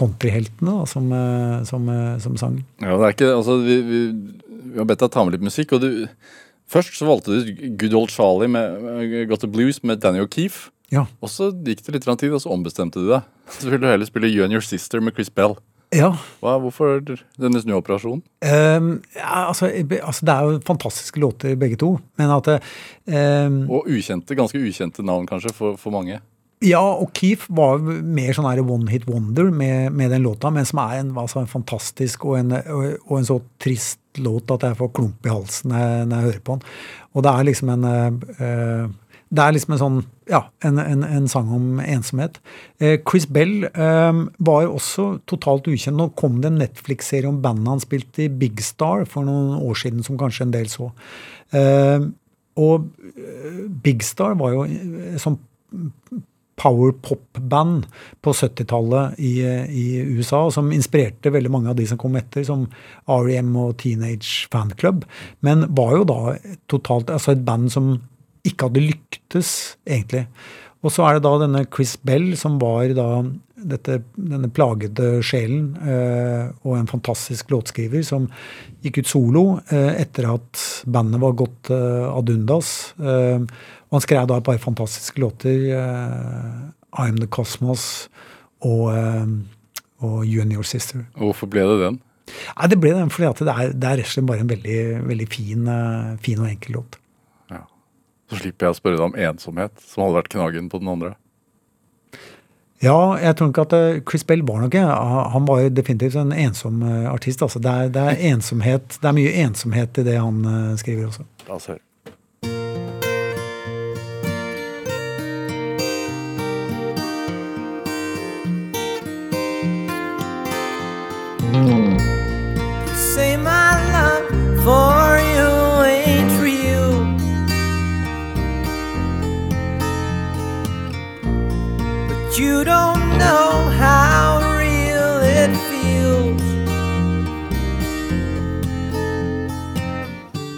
countryheltene da, som, uh, som, uh, som, sang. Ja, det er ikke, altså, vi, vi, vi har bedt deg ta med litt musikk. og du, Først så valgte du Good Old Charlie med Got the Blues med Daniel O'Keefe. Ja. Og så gikk det litt tid, og så ombestemte du deg. Så ville du heller spille You and Your Sister med Chris Bell. Ja. Hva, hvorfor denne snuoperasjonen? Um, ja, altså, altså, det er jo fantastiske låter, begge to. Men at um, Og ukjente, ganske ukjente navn, kanskje, for, for mange? Ja, og Keef var mer sånn her one hit wonder med, med, den låta, men som er en, altså, en fantastisk og en, og, og en, så trist låt at jeg får klump i halsen når jeg, når jeg hører på den. Og det er liksom en uh, det er liksom en sånn ja, en, en, en sang om ensomhet. Eh, Chris Bell eh, var jo også totalt ukjent. Nå kom det en Netflix-serie om bandet han spilte i Big Star for noen år siden, som kanskje en del så. Eh, og eh, Big Star var jo sånn power pop-band på 70-tallet i, i, USA, som inspirerte veldig mange av de som kom etter, som REM og Teenage Fan Club. Men var jo da totalt altså et band som ikke hadde lyktes, egentlig. Og så er det da denne Chris Bell, som var da dette, denne plagede sjelen eh, og en fantastisk låtskriver, som gikk ut solo eh, etter at bandet var gått eh, ad undas. Eh, og han skrev da et par fantastiske låter. Eh, I'm The Cosmos og, eh, og You and Your Sister. Hvorfor ble det den? Nei, Det ble den fordi det er, det er rett og slett bare en veldig, veldig fin, fin og enkel låt. Så slipper jeg å spørre deg om ensomhet, som hadde vært knagen på den andre. Ja, jeg tror ikke at eh, Chris Bell var noe. Han var jo definitivt en ensom eh, artist. Altså. Det, er, det, er, ensomhet, det er mye ensomhet i det han eh, skriver også. La oss høre. Say my don't know how real it feels.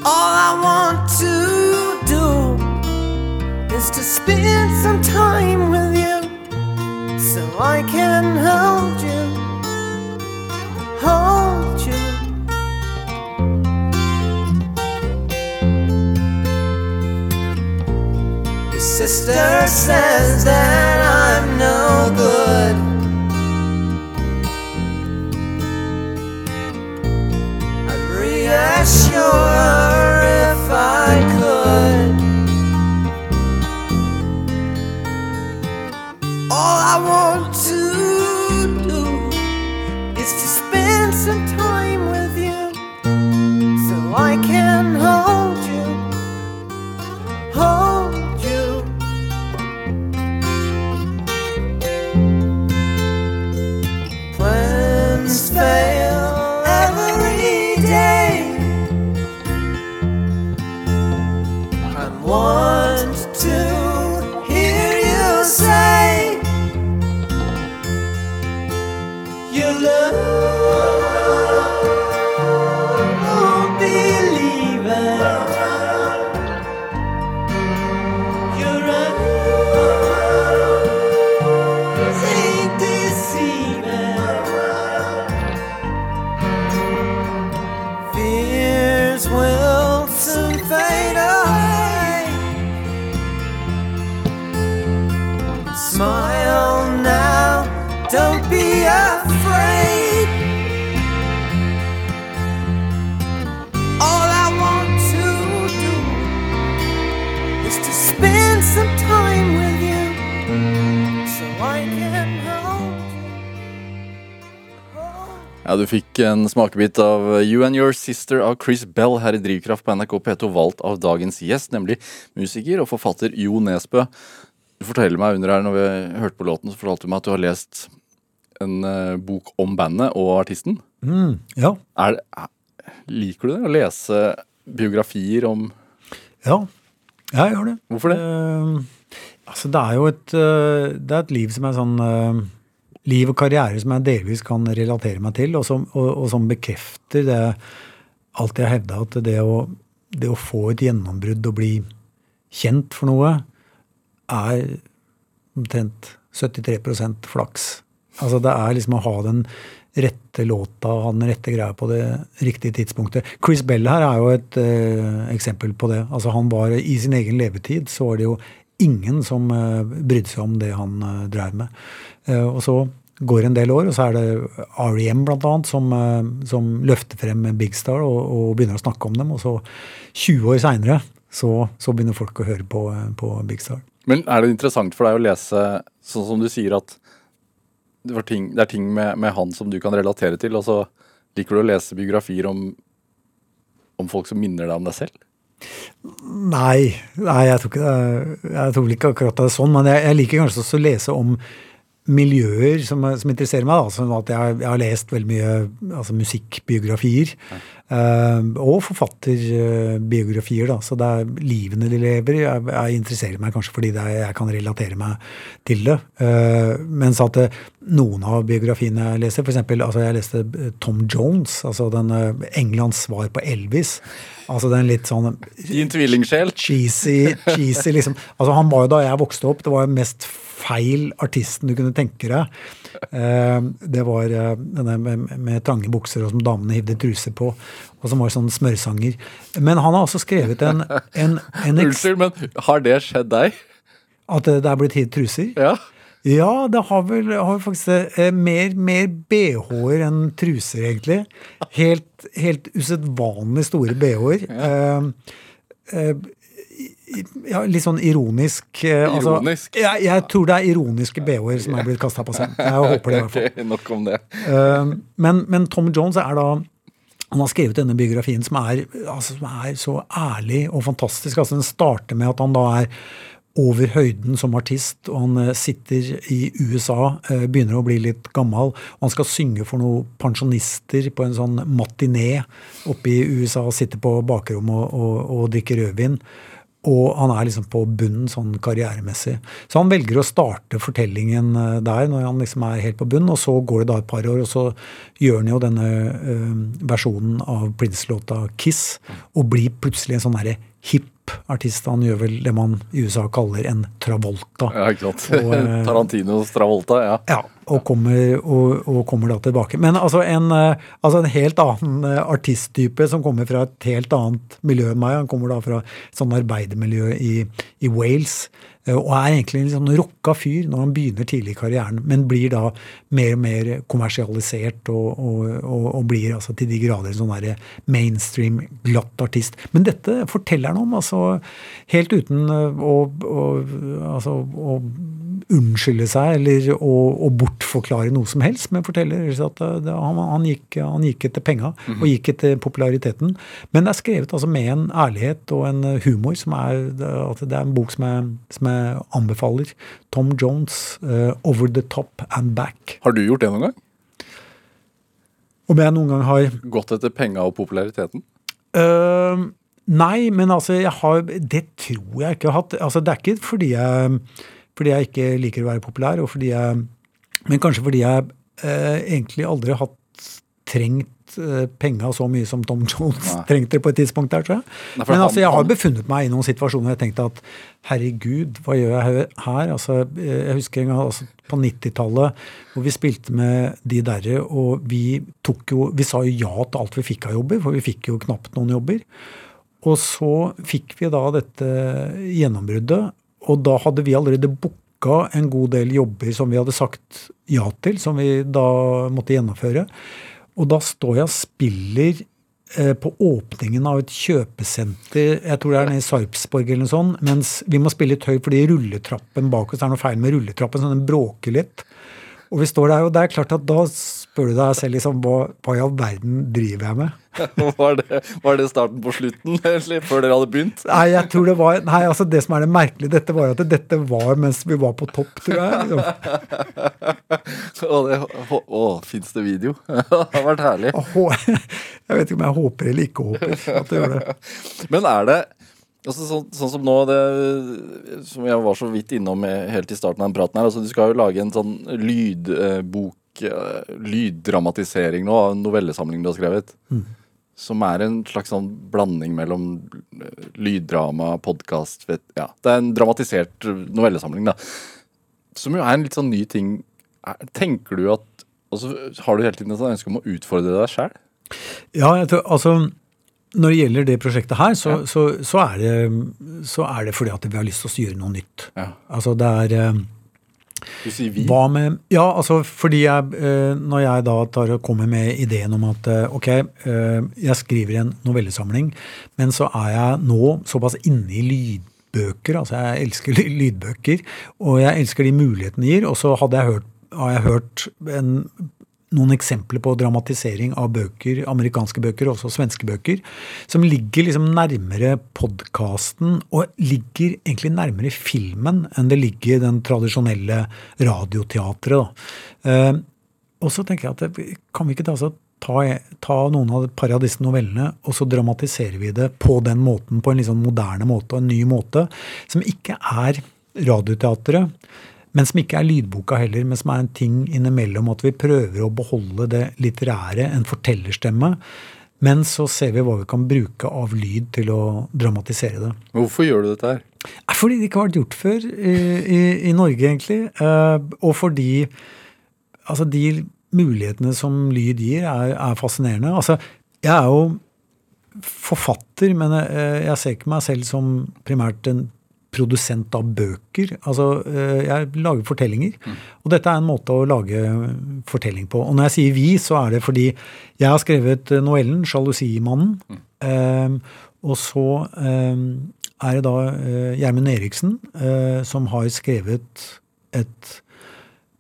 All I want to do is to spend some time with you so I can hold sister says that I'm no good. Ja, Du fikk en smakebit av You and Your Sister av Chris Bell her i Drivkraft på NRK P2, valgt av dagens gjest, nemlig musiker og forfatter Jo Nesbø. Du forteller meg under her, når vi hørte på låten, så fortalte du meg at du har lest en eh, bok om bandet og artisten. Mm, ja. Er er- liker du det? Å lese biografier om Ja, jeg gjør det. Hvorfor det? Uh, altså, det er jo et, eh, det er et liv som er sånn eh, Liv og karriere som jeg delvis kan relatere meg til, og som, og, og som bekrefter det alt jeg hevda, at det å, det å få et gjennombrudd og bli kjent for noe, er omtrent 73% flaks. Altså det er liksom å ha den rette låta, ha den rette greia på det riktige tidspunktet. Chris Bell her er jo et eh, eksempel på det. Altså han var I sin egen levetid så var det jo ingen som eh, brydde seg om det han eh, drev med. Eh, og så går en del år, og så er det REM blant annet som, eh, som løfter frem Big Star og, og begynner å snakke om dem. Og så 20 år seinere så, så begynner folk å høre på, eh, på Big Star. Men er det interessant for deg å lese, sånn som du sier, at det, ting, det er ting med, med han som du kan relatere til, og så liker du å lese biografier om, om folk som minner deg om deg selv? Nei, nei jeg tror ikke. Jeg tror ikke akkurat det er sånn, men jeg, jeg liker kanskje også å lese om miljøer som, som interesserer meg. Da. Sånn at jeg, jeg har lest veldig mye altså musikkbiografier. eh, og forfatterbiografier, da. Så det er livene de lever. Jeg, jeg interesserer meg kanskje fordi det er, jeg kan relatere meg til det. Eh, mens at noen av biografiene jeg leser, f.eks. Altså jeg leste eh, Tom Jones, altså den eh, Englands svar på Elvis. Altså den litt sånn Din tvillingsjel? cheesy, cheesy liksom. Altså Han var jo da jeg vokste opp, det var jo mest feil artisten du kunne tenke deg. Eh, det var eh, denne med, med trange bukser og som damene hivde truser på, og som var sånn smørsanger. Men han har også skrevet en, en, en Unnskyld, men har det skjedd deg? At det er blitt hivd truser? Ja. Ja, det har vel har vel faktisk eh, mer, mer BH-er enn truser, egentlig. Helt, helt usedvanlig store BH-er. Eh, eh, ja, litt sånn ironisk. eh, altså- Ironisk? jeg, jeg tror det er ironiske BH-er som er blitt kasta på scenen. Jeg håper det, i hvert fall. Okay, nok om det. Eh, men, men Tom Jones er da han har skrevet denne biografien som er, altså, som er så ærlig og fantastisk. Altså, den starter med at han da er over høyden som artist, og han eh, sitter i USA, eh, begynner å bli litt gammel, og han skal synge for noen pensjonister på en sånn matiné oppe i USA, og sitter på bakrommet og, og, og drikker rødvin. Og han er liksom på bunnen sånn karrieremessig. Så han velger å starte fortellingen eh, der når han liksom er helt på bunnen, og så går det da et par år, og så gjør han jo denne uh, versjonen av Prince-låta 'Kiss', og blir plutselig en sånn herre hipp artist. Han gjør vel det man i USA kaller en Travolta. Ja, ikke sant. Og, eh, Tarantinos Travolta, ja. Ja, og kommer, og, og kommer da tilbake. Men altså en, eh, altså en helt annen eh, artisttype som kommer fra et helt annet miljø enn meg. Han kommer da fra et sånn arbeidermiljø i, i Wales. eh, Og er egentlig en sånn rocka fyr når han begynner tidlig i karrieren, men blir da mer og mer kommersialisert og, og, blir altså til de grader en sånn der mainstream, glatt artist. Men dette forteller han om, altså helt uten å, altså, å unnskylde seg eller å, å bortforklare noe som helst, men forteller at det, det, han, han, gikk, han gikk etter penga og gikk etter populariteten. Men det er skrevet altså med en ærlighet og en humor som er at det er en bok som jeg, som jeg anbefaler. Tom Jones, uh, 'Over the Top and Back'. Har du gjort det noen gang? Om jeg noen gang har Gått etter penga og populariteten? Uh, nei, men altså, jeg har Det tror jeg ikke jeg har hatt. Altså, det er ikke fordi jeg, fordi jeg ikke liker å være populær, og fordi jeg Men kanskje fordi jeg eh, egentlig aldri har trengt øh, penga så mye som Tom Jones Nei. trengte det på et tidspunkt der, tror jeg. Nei, Men han- altså, jeg har befunnet meg i noen situasjoner hvor jeg tenkte at herregud, hva gjør jeg her? Altså, jeg husker en gang altså, på 90-tallet hvor vi spilte med de derre, og vi tok jo Vi sa jo ja til alt vi fikk av jobber, for vi fikk jo knapt noen jobber. Og så fikk vi da dette gjennombruddet, og da hadde vi allerede booka plukka en god del jobber som vi hadde sagt ja til, som vi da måtte gjennomføre. Og da står jeg og spiller eh, på åpningen av et kjøpesenter, jeg tror det er nede i Sarpsborg eller noe sånt, mens vi må spille litt høyt fordi rulletrappen bak oss, er noe feil med rulletrappen, så den bråker litt. Og vi står der, og det er klart at da spør du deg selv liksom, hva, hva i all verden driver jeg med? Var det, var det starten på slutten, egentlig, før dere hadde begynt? Nei, jeg tror det var Nei, altså det som er det merkelige, dette var at dette var mens vi var på topp, tror jeg. Å, det, å, å fins det video? Det har vært herlig. Jeg vet ikke om jeg håper eller ikke håper at det gjør det. Men er det altså, sånn, sånn som nå, det, som jeg var så vidt innom eh, helt i starten av den praten her, altså du skal jo lage en sånn lydbok, eh, lyddramatisering nå av en novellesamling du har skrevet. Som er en slags sånn blanding mellom eh, lyddrama, podkast Ja, det er en dramatisert novellesamling, da. Som jo er en litt sånn ny ting. Er- Tenker du at Og så har du hele tiden et ønske om å utfordre deg sjæl? Ja, jeg tror, altså når det gjelder det prosjektet her, så, så, så, er det, så er det fordi at vi har lyst til å gjøre noe nytt. Ja. Altså det er eh, Du sier vi. Hva med Ja, altså fordi jeg eh, Når jeg da tar og kommer med ideen om at eh, ok, jeg skriver en novellesamling, men så er jeg nå såpass inne i lydbøker, altså jeg elsker lydbøker, og jeg elsker de mulighetene de gir, og så hadde jeg hørt, har jeg hørt en, noen eksempler på dramatisering av bøker, amerikanske bøker, også svenske bøker, som ligger liksom nærmere podkasten, og ligger egentlig nærmere filmen enn det ligger den tradisjonelle radioteatret. Eh, og så tenker jeg at kan vi ikke ta, ta, noen av par av disse novellene, og så dramatiserer vi det på den måten, på en litt sånn moderne måte og en ny måte, som ikke er radioteatret. Men som ikke er lydboka heller, men som er en ting innimellom at vi prøver å beholde det litterære, en fortellerstemme. Men så ser vi hva vi kan bruke av lyd til å dramatisere det. Hvorfor gjør du dette her? Fordi det ikke har vært gjort før i, i, i Norge, egentlig. Eh, og fordi altså, de mulighetene som lyd gir, er, er fascinerende. Altså, jeg er jo forfatter, men jeg, jeg ser ikke meg selv som primært en produsent av bøker. Altså, eh, jeg lager fortellinger. Og dette er en måte å lage fortelling på. Og når jeg sier vi, så er det fordi jeg har skrevet eh, novellen 'Sjalusimannen'. Eh, og så eh, er det da eh, Gjermund Eriksen eh, som har skrevet et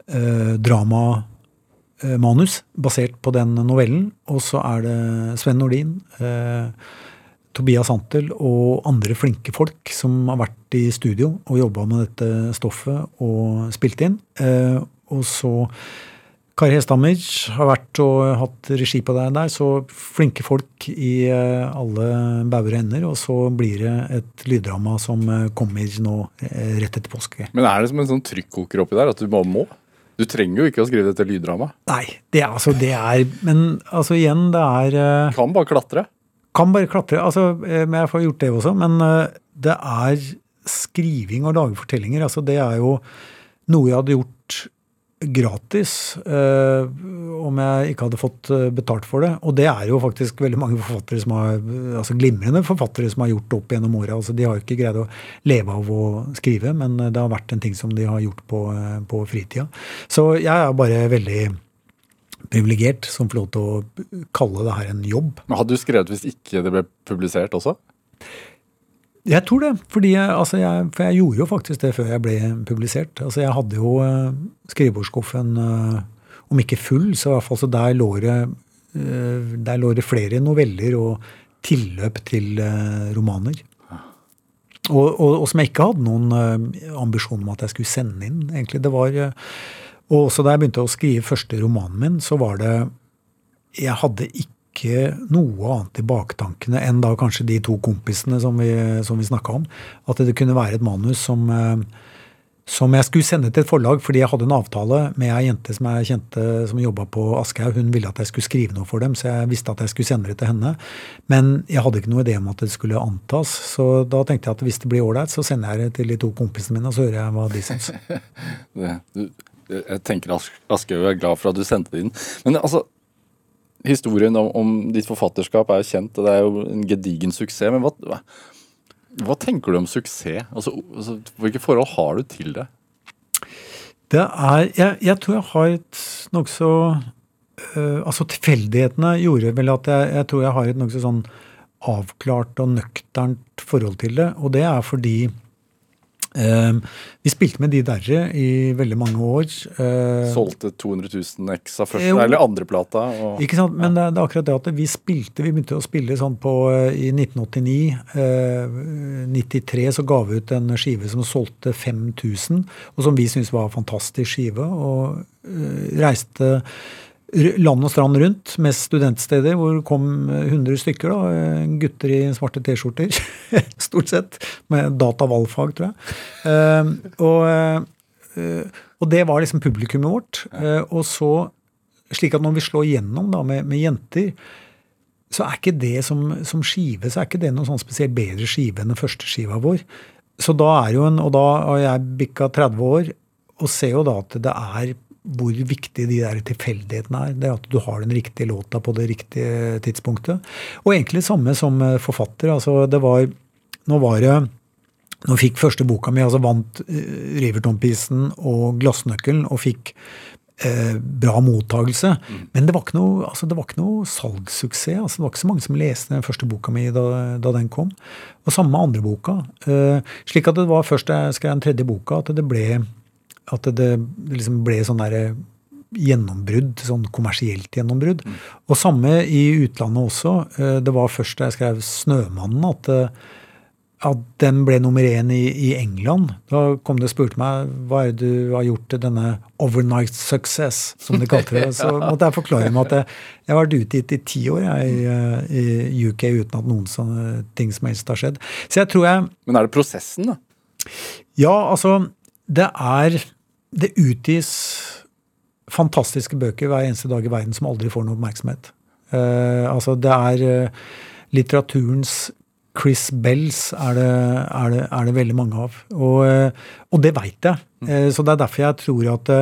eh, dramamanus basert på den novellen. Og så er det Sven Nordin, eh, Tobias Antel og andre flinke folk som har vært i studio og jobba med dette stoffet og spilt inn. Eh, og så Kari Hesthammer har vært og hatt regi på deg der, så flinke folk i eh, alle bauger og ender. Og så blir det et lyddrama som eh, kommer nå rett etter påske. Men er det som en sånn trykkoker oppi der, at du bare må? Du trenger jo ikke å skrive dette lyddramaet. Nei, det er altså det er Men altså igjen, det er Du Kan bare klatre. Kan bare klatre. altså, eh, Men jeg får gjort det også. Men eh, det er skriving og lage fortellinger. altså Det er jo noe jeg hadde gjort gratis eh, om jeg ikke hadde fått eh, betalt for det. Og det er jo faktisk veldig mange forfattere som har, altså glimrende forfattere som har gjort det opp gjennom åra. Altså, de har ikke greid å leve av å skrive, men det har vært en ting som de har gjort på, på fritida. Så jeg er bare veldig privilegert som får lov til å kalle det her en jobb. Men Hadde du skrevet hvis ikke det ble publisert også? Jeg tror det. fordi jeg, altså jeg, For jeg gjorde jo faktisk det før jeg ble publisert. Altså Jeg hadde jo eh, skrivebordsskuffen, eh, om ikke full, så i hvert fall så der lå det, eh, der lå det flere noveller og tilløp til romaner. Og, og, og som jeg ikke hadde noen ambisjon om at jeg skulle sende inn. egentlig. Det var, Og også da jeg begynte å skrive første romanen min, så var det Jeg hadde ikke noe annet i baktankene enn da kanskje de to kompisene som vi, som vi snakka om. At det kunne være et manus som, eh, som jeg skulle sende til et forlag, fordi jeg hadde en avtale med ei jente som jeg kjente som jobba på Aschehoug. Hun ville at jeg skulle skrive noe for dem, så jeg visste at jeg skulle sende det til henne. Men jeg hadde ikke noe idé om at det skulle antas, så da tenkte jeg at hvis det blir ålreit, så sender jeg det til de to kompisene mine, og så hører jeg hva de syns. Jeg tenker As Aschehoug er glad for at du sendte det inn. Men altså, historien om, om ditt forfatterskap er jo kjent, og det er jo en gedigen suksess. Men hva, hva tenker du om suksess? Altså, altså, hvilke forhold har du til det? Det er Jeg, jeg tror jeg har et nokså øh, Altså tilfeldighetene gjorde vel at jeg, jeg tror jeg har et nokså sånn avklart og nøkternt forhold til det. Og det er fordi øh, vi spilte med De Derre i veldig mange år. Uh, Solgte 200 000 X av første Jo. eller andre plata. Ikke sant? Men det, det er akkurat det at vi spilte Vi begynte å spille sånn på eh, i 1989. Uh, 93 så ga vi ut en skive som solgte 5000, og som vi syntes var en fantastisk skive. Og uh, reiste land og strand rundt, mest studentsteder, hvor det kom eh, 100 stykker. da, eh, Gutter i svarte T-skjorter, stort sett. Med data-valgfag, tror jeg. Eh, og, eh, og det var liksom publikummet vårt. Eh, og så slik at når vi slår igjennom da, med, med jenter, så er ikke det som, som skive så er ikke det noen sånn spesielt bedre skive enn den første skiva vår. Så da er jo en, Og da har jeg bikka 30 år og ser jo da at det er hvor viktig de der tilfeldighetene er. Det at du har den riktige låta på det riktige tidspunktet. Og egentlig samme som eh, forfatter. altså det var, Nå var det nå fikk første boka mi, altså vant uh, Riverton-prisen og Glassnøkkelen, og fikk eh, bra mottagelse. Men det var ikke noe, altså, det var ikke noe salgssuksess. Altså, det var ikke så mange som leste den første boka mi da, da den kom. Og samme med andre boka. Eh, slik at det var først da jeg skrev den tredje boka, at det ble, at det, det liksom ble sånn derre gjennombrudd, sånn kommersielt gjennombrudd. Og samme i utlandet også. Eh, Det var først da jeg skrev 'Snømannen' at eh, at den ble nummer én i, i England. Da kom det og spurte meg hva er det du har gjort til denne overnight success, som de kalte det. Så måtte jeg forklare meg at jeg, jeg har vært utgitt i ti år jeg, i, eh, i UK uten at noen sånne ting som helst har skjedd. Så jeg tror jeg Men er det prosessen, da? Ja, altså Det er Det utgis fantastiske bøker hver eneste dag i verden som aldri får noe oppmerksomhet. Uh, altså Det er uh, litteraturens Chris Bells er det, er det, er det veldig mange av. Og, uh, og det veit jeg. Eh, Så det er derfor jeg tror at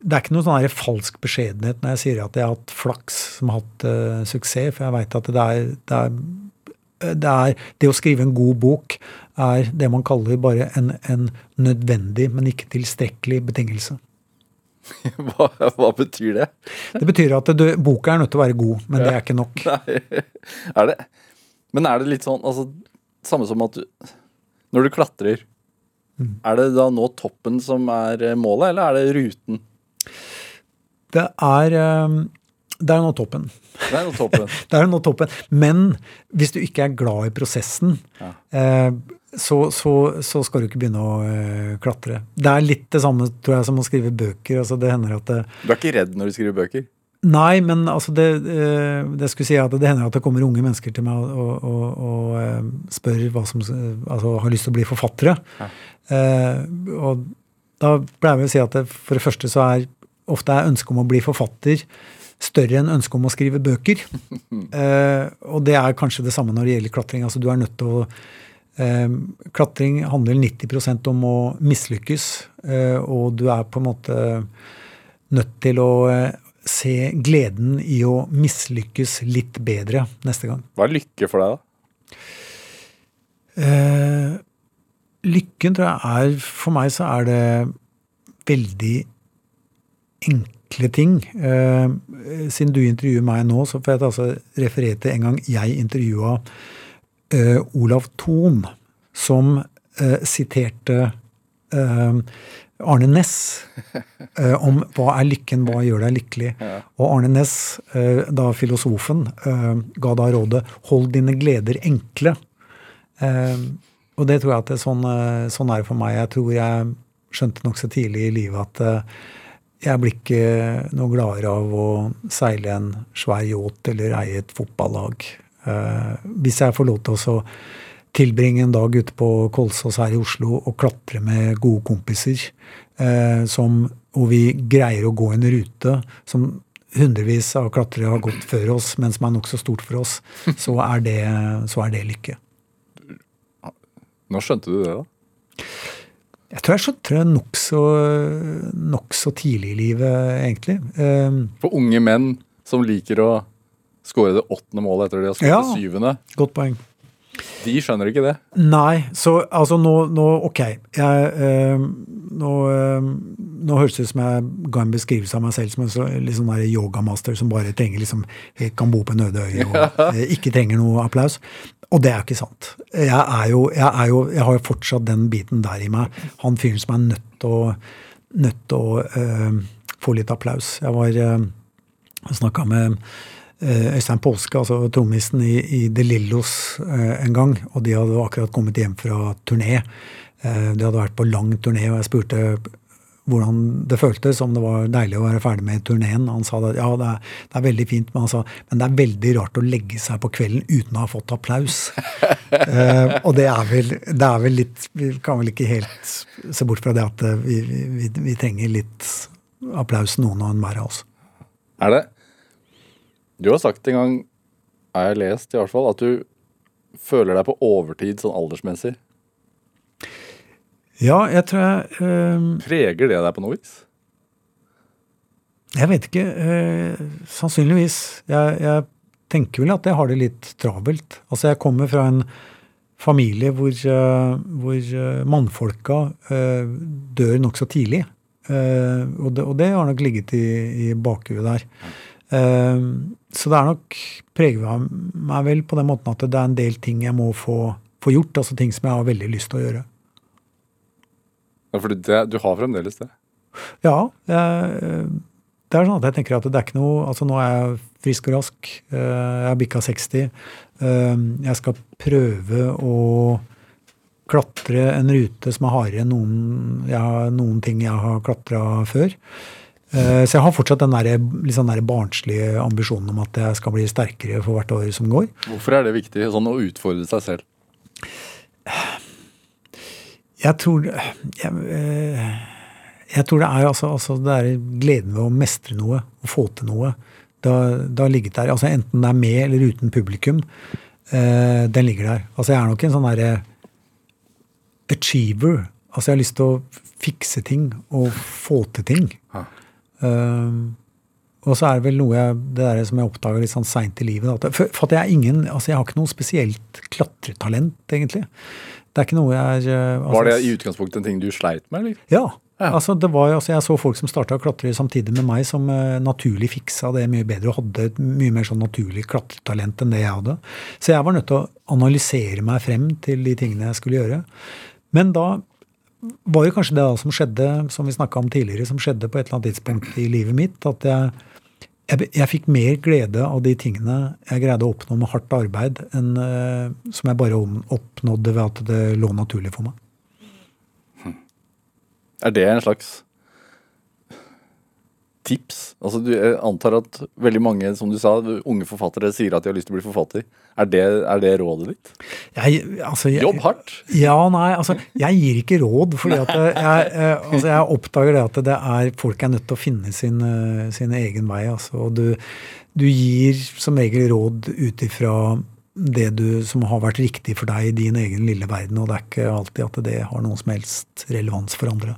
det er ikke noen sånn falsk beskjedenhet når jeg sier at jeg har hatt flaks som har hatt suksess, for jeg veit at det er, det er det, er, det å skrive en god bok er det man kaller bare en, en nødvendig, men ikke tilstrekkelig betingelse. Hva, hva betyr det? Det betyr at du, boka er nødt til å være god, men det er ikke nok. Nei, er det Men er det litt sånn altså, Samme som at du Når du klatrer, Mm. er det da nå toppen som er målet, eller er det ruten? Det er, eh, det er jo nå toppen. Det er nå toppen. Det er nå toppen. Men hvis du ikke er glad i prosessen, Ja. eh, så, så, så skal du ikke begynne å eh, klatre. Det er litt det samme tror jeg, som å skrive bøker. altså Det hender at det, Du er ikke redd når du skriver bøker? Nei, men altså det, eh, det skulle si at det hender at det kommer unge mennesker til meg og, og, og, eh, spør hva som altså har lyst til å bli forfattere. Eh, og da pleier vi å si at det, for det første så er ofte er ønsket om å bli forfatter større enn ønsket om å skrive bøker. Eh, og det er kanskje det samme når det gjelder klatring. altså du er nødt til å eh, Klatring handler 90% om å mislykkes, eh, og du er på en måte nødt til å eh, se gleden i å mislykkes litt bedre neste gang. Hva er lykke for deg, da? Eh, lykken tror jeg er For meg så er det veldig enkle ting. Eh, siden du intervjuer meg nå, så får jeg altså referere til en gang jeg intervjua eh, Olav Thon, som eh, siterte eh, Arne Næss eh, om hva er lykken, hva gjør deg lykkelig. Og Arne Næss, eh, da filosofen, eh, ga da rådet 'hold dine gleder enkle'. Og det tror jeg at det er sånn, sånn er det for meg. Jeg tror jeg skjønte nokså tidlig i livet at jeg blir ikke noe gladere av å seile en svær yacht eller eie et fotballag. Eh, hvis jeg får lov til å tilbringe en dag ute på Kolsås her i Oslo og klatre med gode kompiser, eh, som, og vi greier å gå en rute som hundrevis av klatrere har gått før oss, men som er nokså stort for oss, så er det, så er det lykke. Nå skjønte du det, da? Jeg tror jeg det nokså nok så tidlig i livet, egentlig. Eh, For unge menn som liker å score det åttende målet etter de har skåret Ja. det syvende. godt poeng. De skjønner ikke det. Nei, så altså nå, nå Ok. Jeg, eh, nå, eh, nå høres det ut som jeg ga en beskrivelse av meg selv som en så, sånn yogamaster som bare trenger liksom kan bo på en øde øy og eh, ikke trenger noe applaus. Og det er ikke sant. Jeg er jo, jeg er jo Jeg har jo fortsatt den biten der i meg. Han fyren som er nødt til å, nødt til å eh, få litt applaus. Jeg var uh, snakka med Øystein Påske, altså trommisen i, i De Lillos eh, en gang. Og de hadde akkurat kommet hjem fra turné. Eh, de hadde vært på lang turné, og jeg spurte hvordan det føltes, om det var deilig å være ferdig med turneen. Han sa at ja, det er, det er veldig fint, men han sa men det er veldig rart å legge seg på kvelden uten å ha fått applaus. eh, og det er, vel, det er vel litt Vi kan vel ikke helt se bort fra det at eh, vi, vi, vi trenger litt applaus, noen og enhver av oss. Er det Du har sagt en gang, har jeg lest i hvert fall, at du føler deg på overtid sånn aldersmessig. Ja, jeg tror jeg øh, Preger det deg på noe vis? Jeg vet ikke. Øh, sannsynligvis. Jeg, jeg tenker vel at jeg har det litt travelt. Altså, jeg kommer fra en familie hvor, øh, hvor mannfolka øh, dør nokså tidlig. Uh, og, det, og det har nok ligget i, i bakhuet der. Eh, så det er nok preger meg vel på den måten at det er en del ting jeg må få, få gjort. Altså ting som jeg har veldig lyst til å gjøre. Ja, for det, du har fremdeles det. Ja. Jeg, det er sånn at jeg tenker at det er ikke noe Altså nå er jeg frisk og rask. eh, Jeg har bikka 60. eh, Jeg skal prøve å klatre en rute som er hardere enn noen, jeg noen ting jeg har klatra før. Eh, Så jeg har fortsatt den der, sånn der barnslige ambisjonen om at jeg skal bli sterkere for hvert år som går. Hvorfor er det viktig sånn å utfordre seg selv? Jeg tror jeg, eh, jeg tror det er altså, altså det er gleden ved å mestre noe, å få til noe. Det har, ligget der. altså Enten det er med eller uten publikum. Eh, den ligger der. Altså Jeg er nok en sånn derre achiever. Altså Jeg har lyst til å fikse ting og få til ting. Ja. Eh, og så er det vel noe jeg, det der som jeg oppdaga litt sånn seint i livet. At, for, for at jeg er ingen, altså jeg har ikke noe spesielt klatretalent, egentlig. Det er ikke noe jeg eh, altså, Var det i utgangspunktet en ting du sleit med, eller? ja. Ja. Altså, det var, altså, jeg så folk som starta å klatre samtidig med meg, som uh, naturlig fiksa det mye bedre og hadde et mye mer sånn naturlig klatretalent enn det jeg hadde. Så jeg var nødt til å analysere meg frem til de tingene jeg skulle gjøre. Men da var det kanskje det da som skjedde, som vi snakka om tidligere, som skjedde på et eller annet tidspunkt i livet mitt, at jeg, jeg, jeg fikk mer glede av de tingene jeg greide å oppnå med hardt arbeid, enn uh, som jeg bare oppnådde ved at det lå naturlig for meg. Er det en slags tips? Altså, du, jeg antar at veldig mange, som du sa, unge forfattere sier at de har lyst til å bli forfatter. Er det, er det rådet ditt? Jeg, altså, jeg, Jobb hardt! Ja, nei, altså, jeg gir ikke råd, fordi at jeg, jeg, altså, jeg oppdager det at det er folk er nødt til å finne sin, eh, sin egen vei. Altså, og du, du gir som regel råd ut ifra det du, som har vært riktig for deg i din egen lille verden, og det er ikke alltid at det har noen som helst relevans for andre.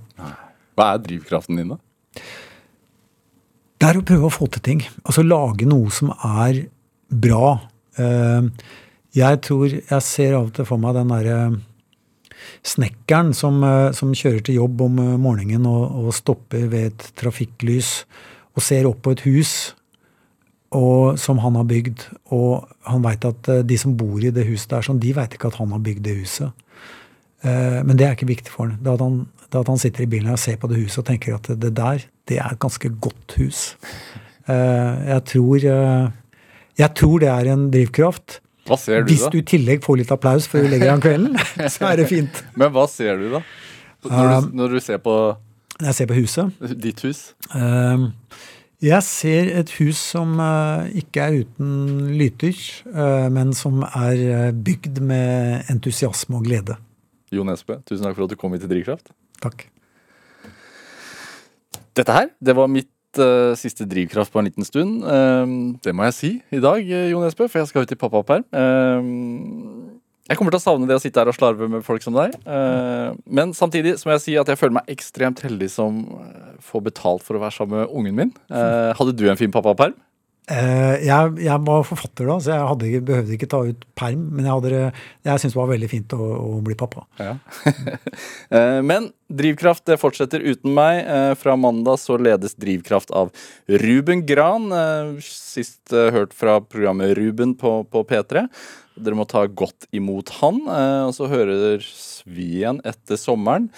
Hva er drivkraften din, da? Det er å prøve å få til ting. Altså lage noe som er bra. Eh, Jeg tror Jeg ser av og til for meg den derre snekkeren som, eh, som kjører til jobb om eh, morgenen og, og stopper ved et trafikklys og ser opp på et hus og, som han har bygd. Og han veit at de som bor i det huset der, sånn, de veit ikke at han har bygd det huset. Men det er ikke viktig for han. Det at han, det at han sitter i bilen og ser på det huset og tenker at det der, det er et ganske godt hus. Eh, Jeg tror, eh, jeg tror det er en drivkraft. Hva ser du, Hvis du i tillegg får litt applaus før du legger deg om kvelden, så er det fint. Men hva ser du, da? Når du, når du ser på Når jeg ser på huset ditt hus? eh, Jeg ser et hus som eh, ikke er uten lyter, eh, men som er eh, bygd med entusiasme og glede. Jo Nesbø, tusen takk for at du kom hit til Drivkraft. Takk. Dette her, det var mitt eh, siste drivkraft på en liten stund. Eh, det må jeg si i dag, Jon Espe, for jeg skal ut i pappaperm. Eh, jeg kommer til å savne det å sitte her og slarve med folk som deg. Eh, men samtidig så må jeg si at jeg føler meg ekstremt heldig som eh, får betalt for å være sammen med ungen min. Eh, hadde du en fin pappaperm? Eh, jeg, jeg var forfatter da, så jeg hadde, behøvde ikke ta ut perm. Men jeg, jeg syntes det var veldig fint å, å bli pappa. Ja. Eh, Men Drivkraft det fortsetter uten meg. Eh, Fra mandag så ledes Drivkraft av Ruben Gran. Sist hørt fra programmet Ruben på, på P3. Dere må ta godt imot han. Og så høres vi igjen etter sommeren.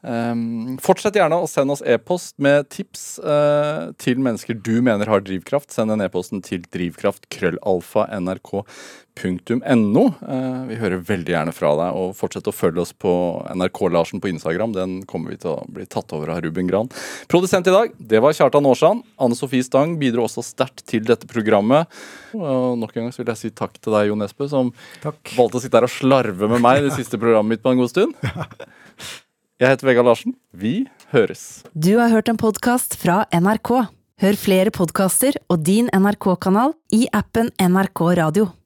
Um, fortsett gjerne å sende oss e-post med tips uh, til mennesker du mener har drivkraft. Send den e-posten til drivkraft.krøllalfa.nrk.no. Uh, vi hører veldig gjerne fra deg, og fortsett å følge oss på NRK-Larsen på Instagram. Den kommer vi til å bli tatt over av Ruben Gran. Produsent i dag, det var Kjartan Aarsand. Anne Sofie Stang bidro også sterkt til dette programmet. Og nok en gang vil jeg si takk til deg, Jo Nesbø, som Takk. valgte å sitte her og slarve med meg det siste programmet mitt på en god stund. Jeg heter Vegard Larsen. Vi høres. Du har hørt en podkast fra NRK. Hør flere podkaster og din NRK-kanal i appen NRK Radio.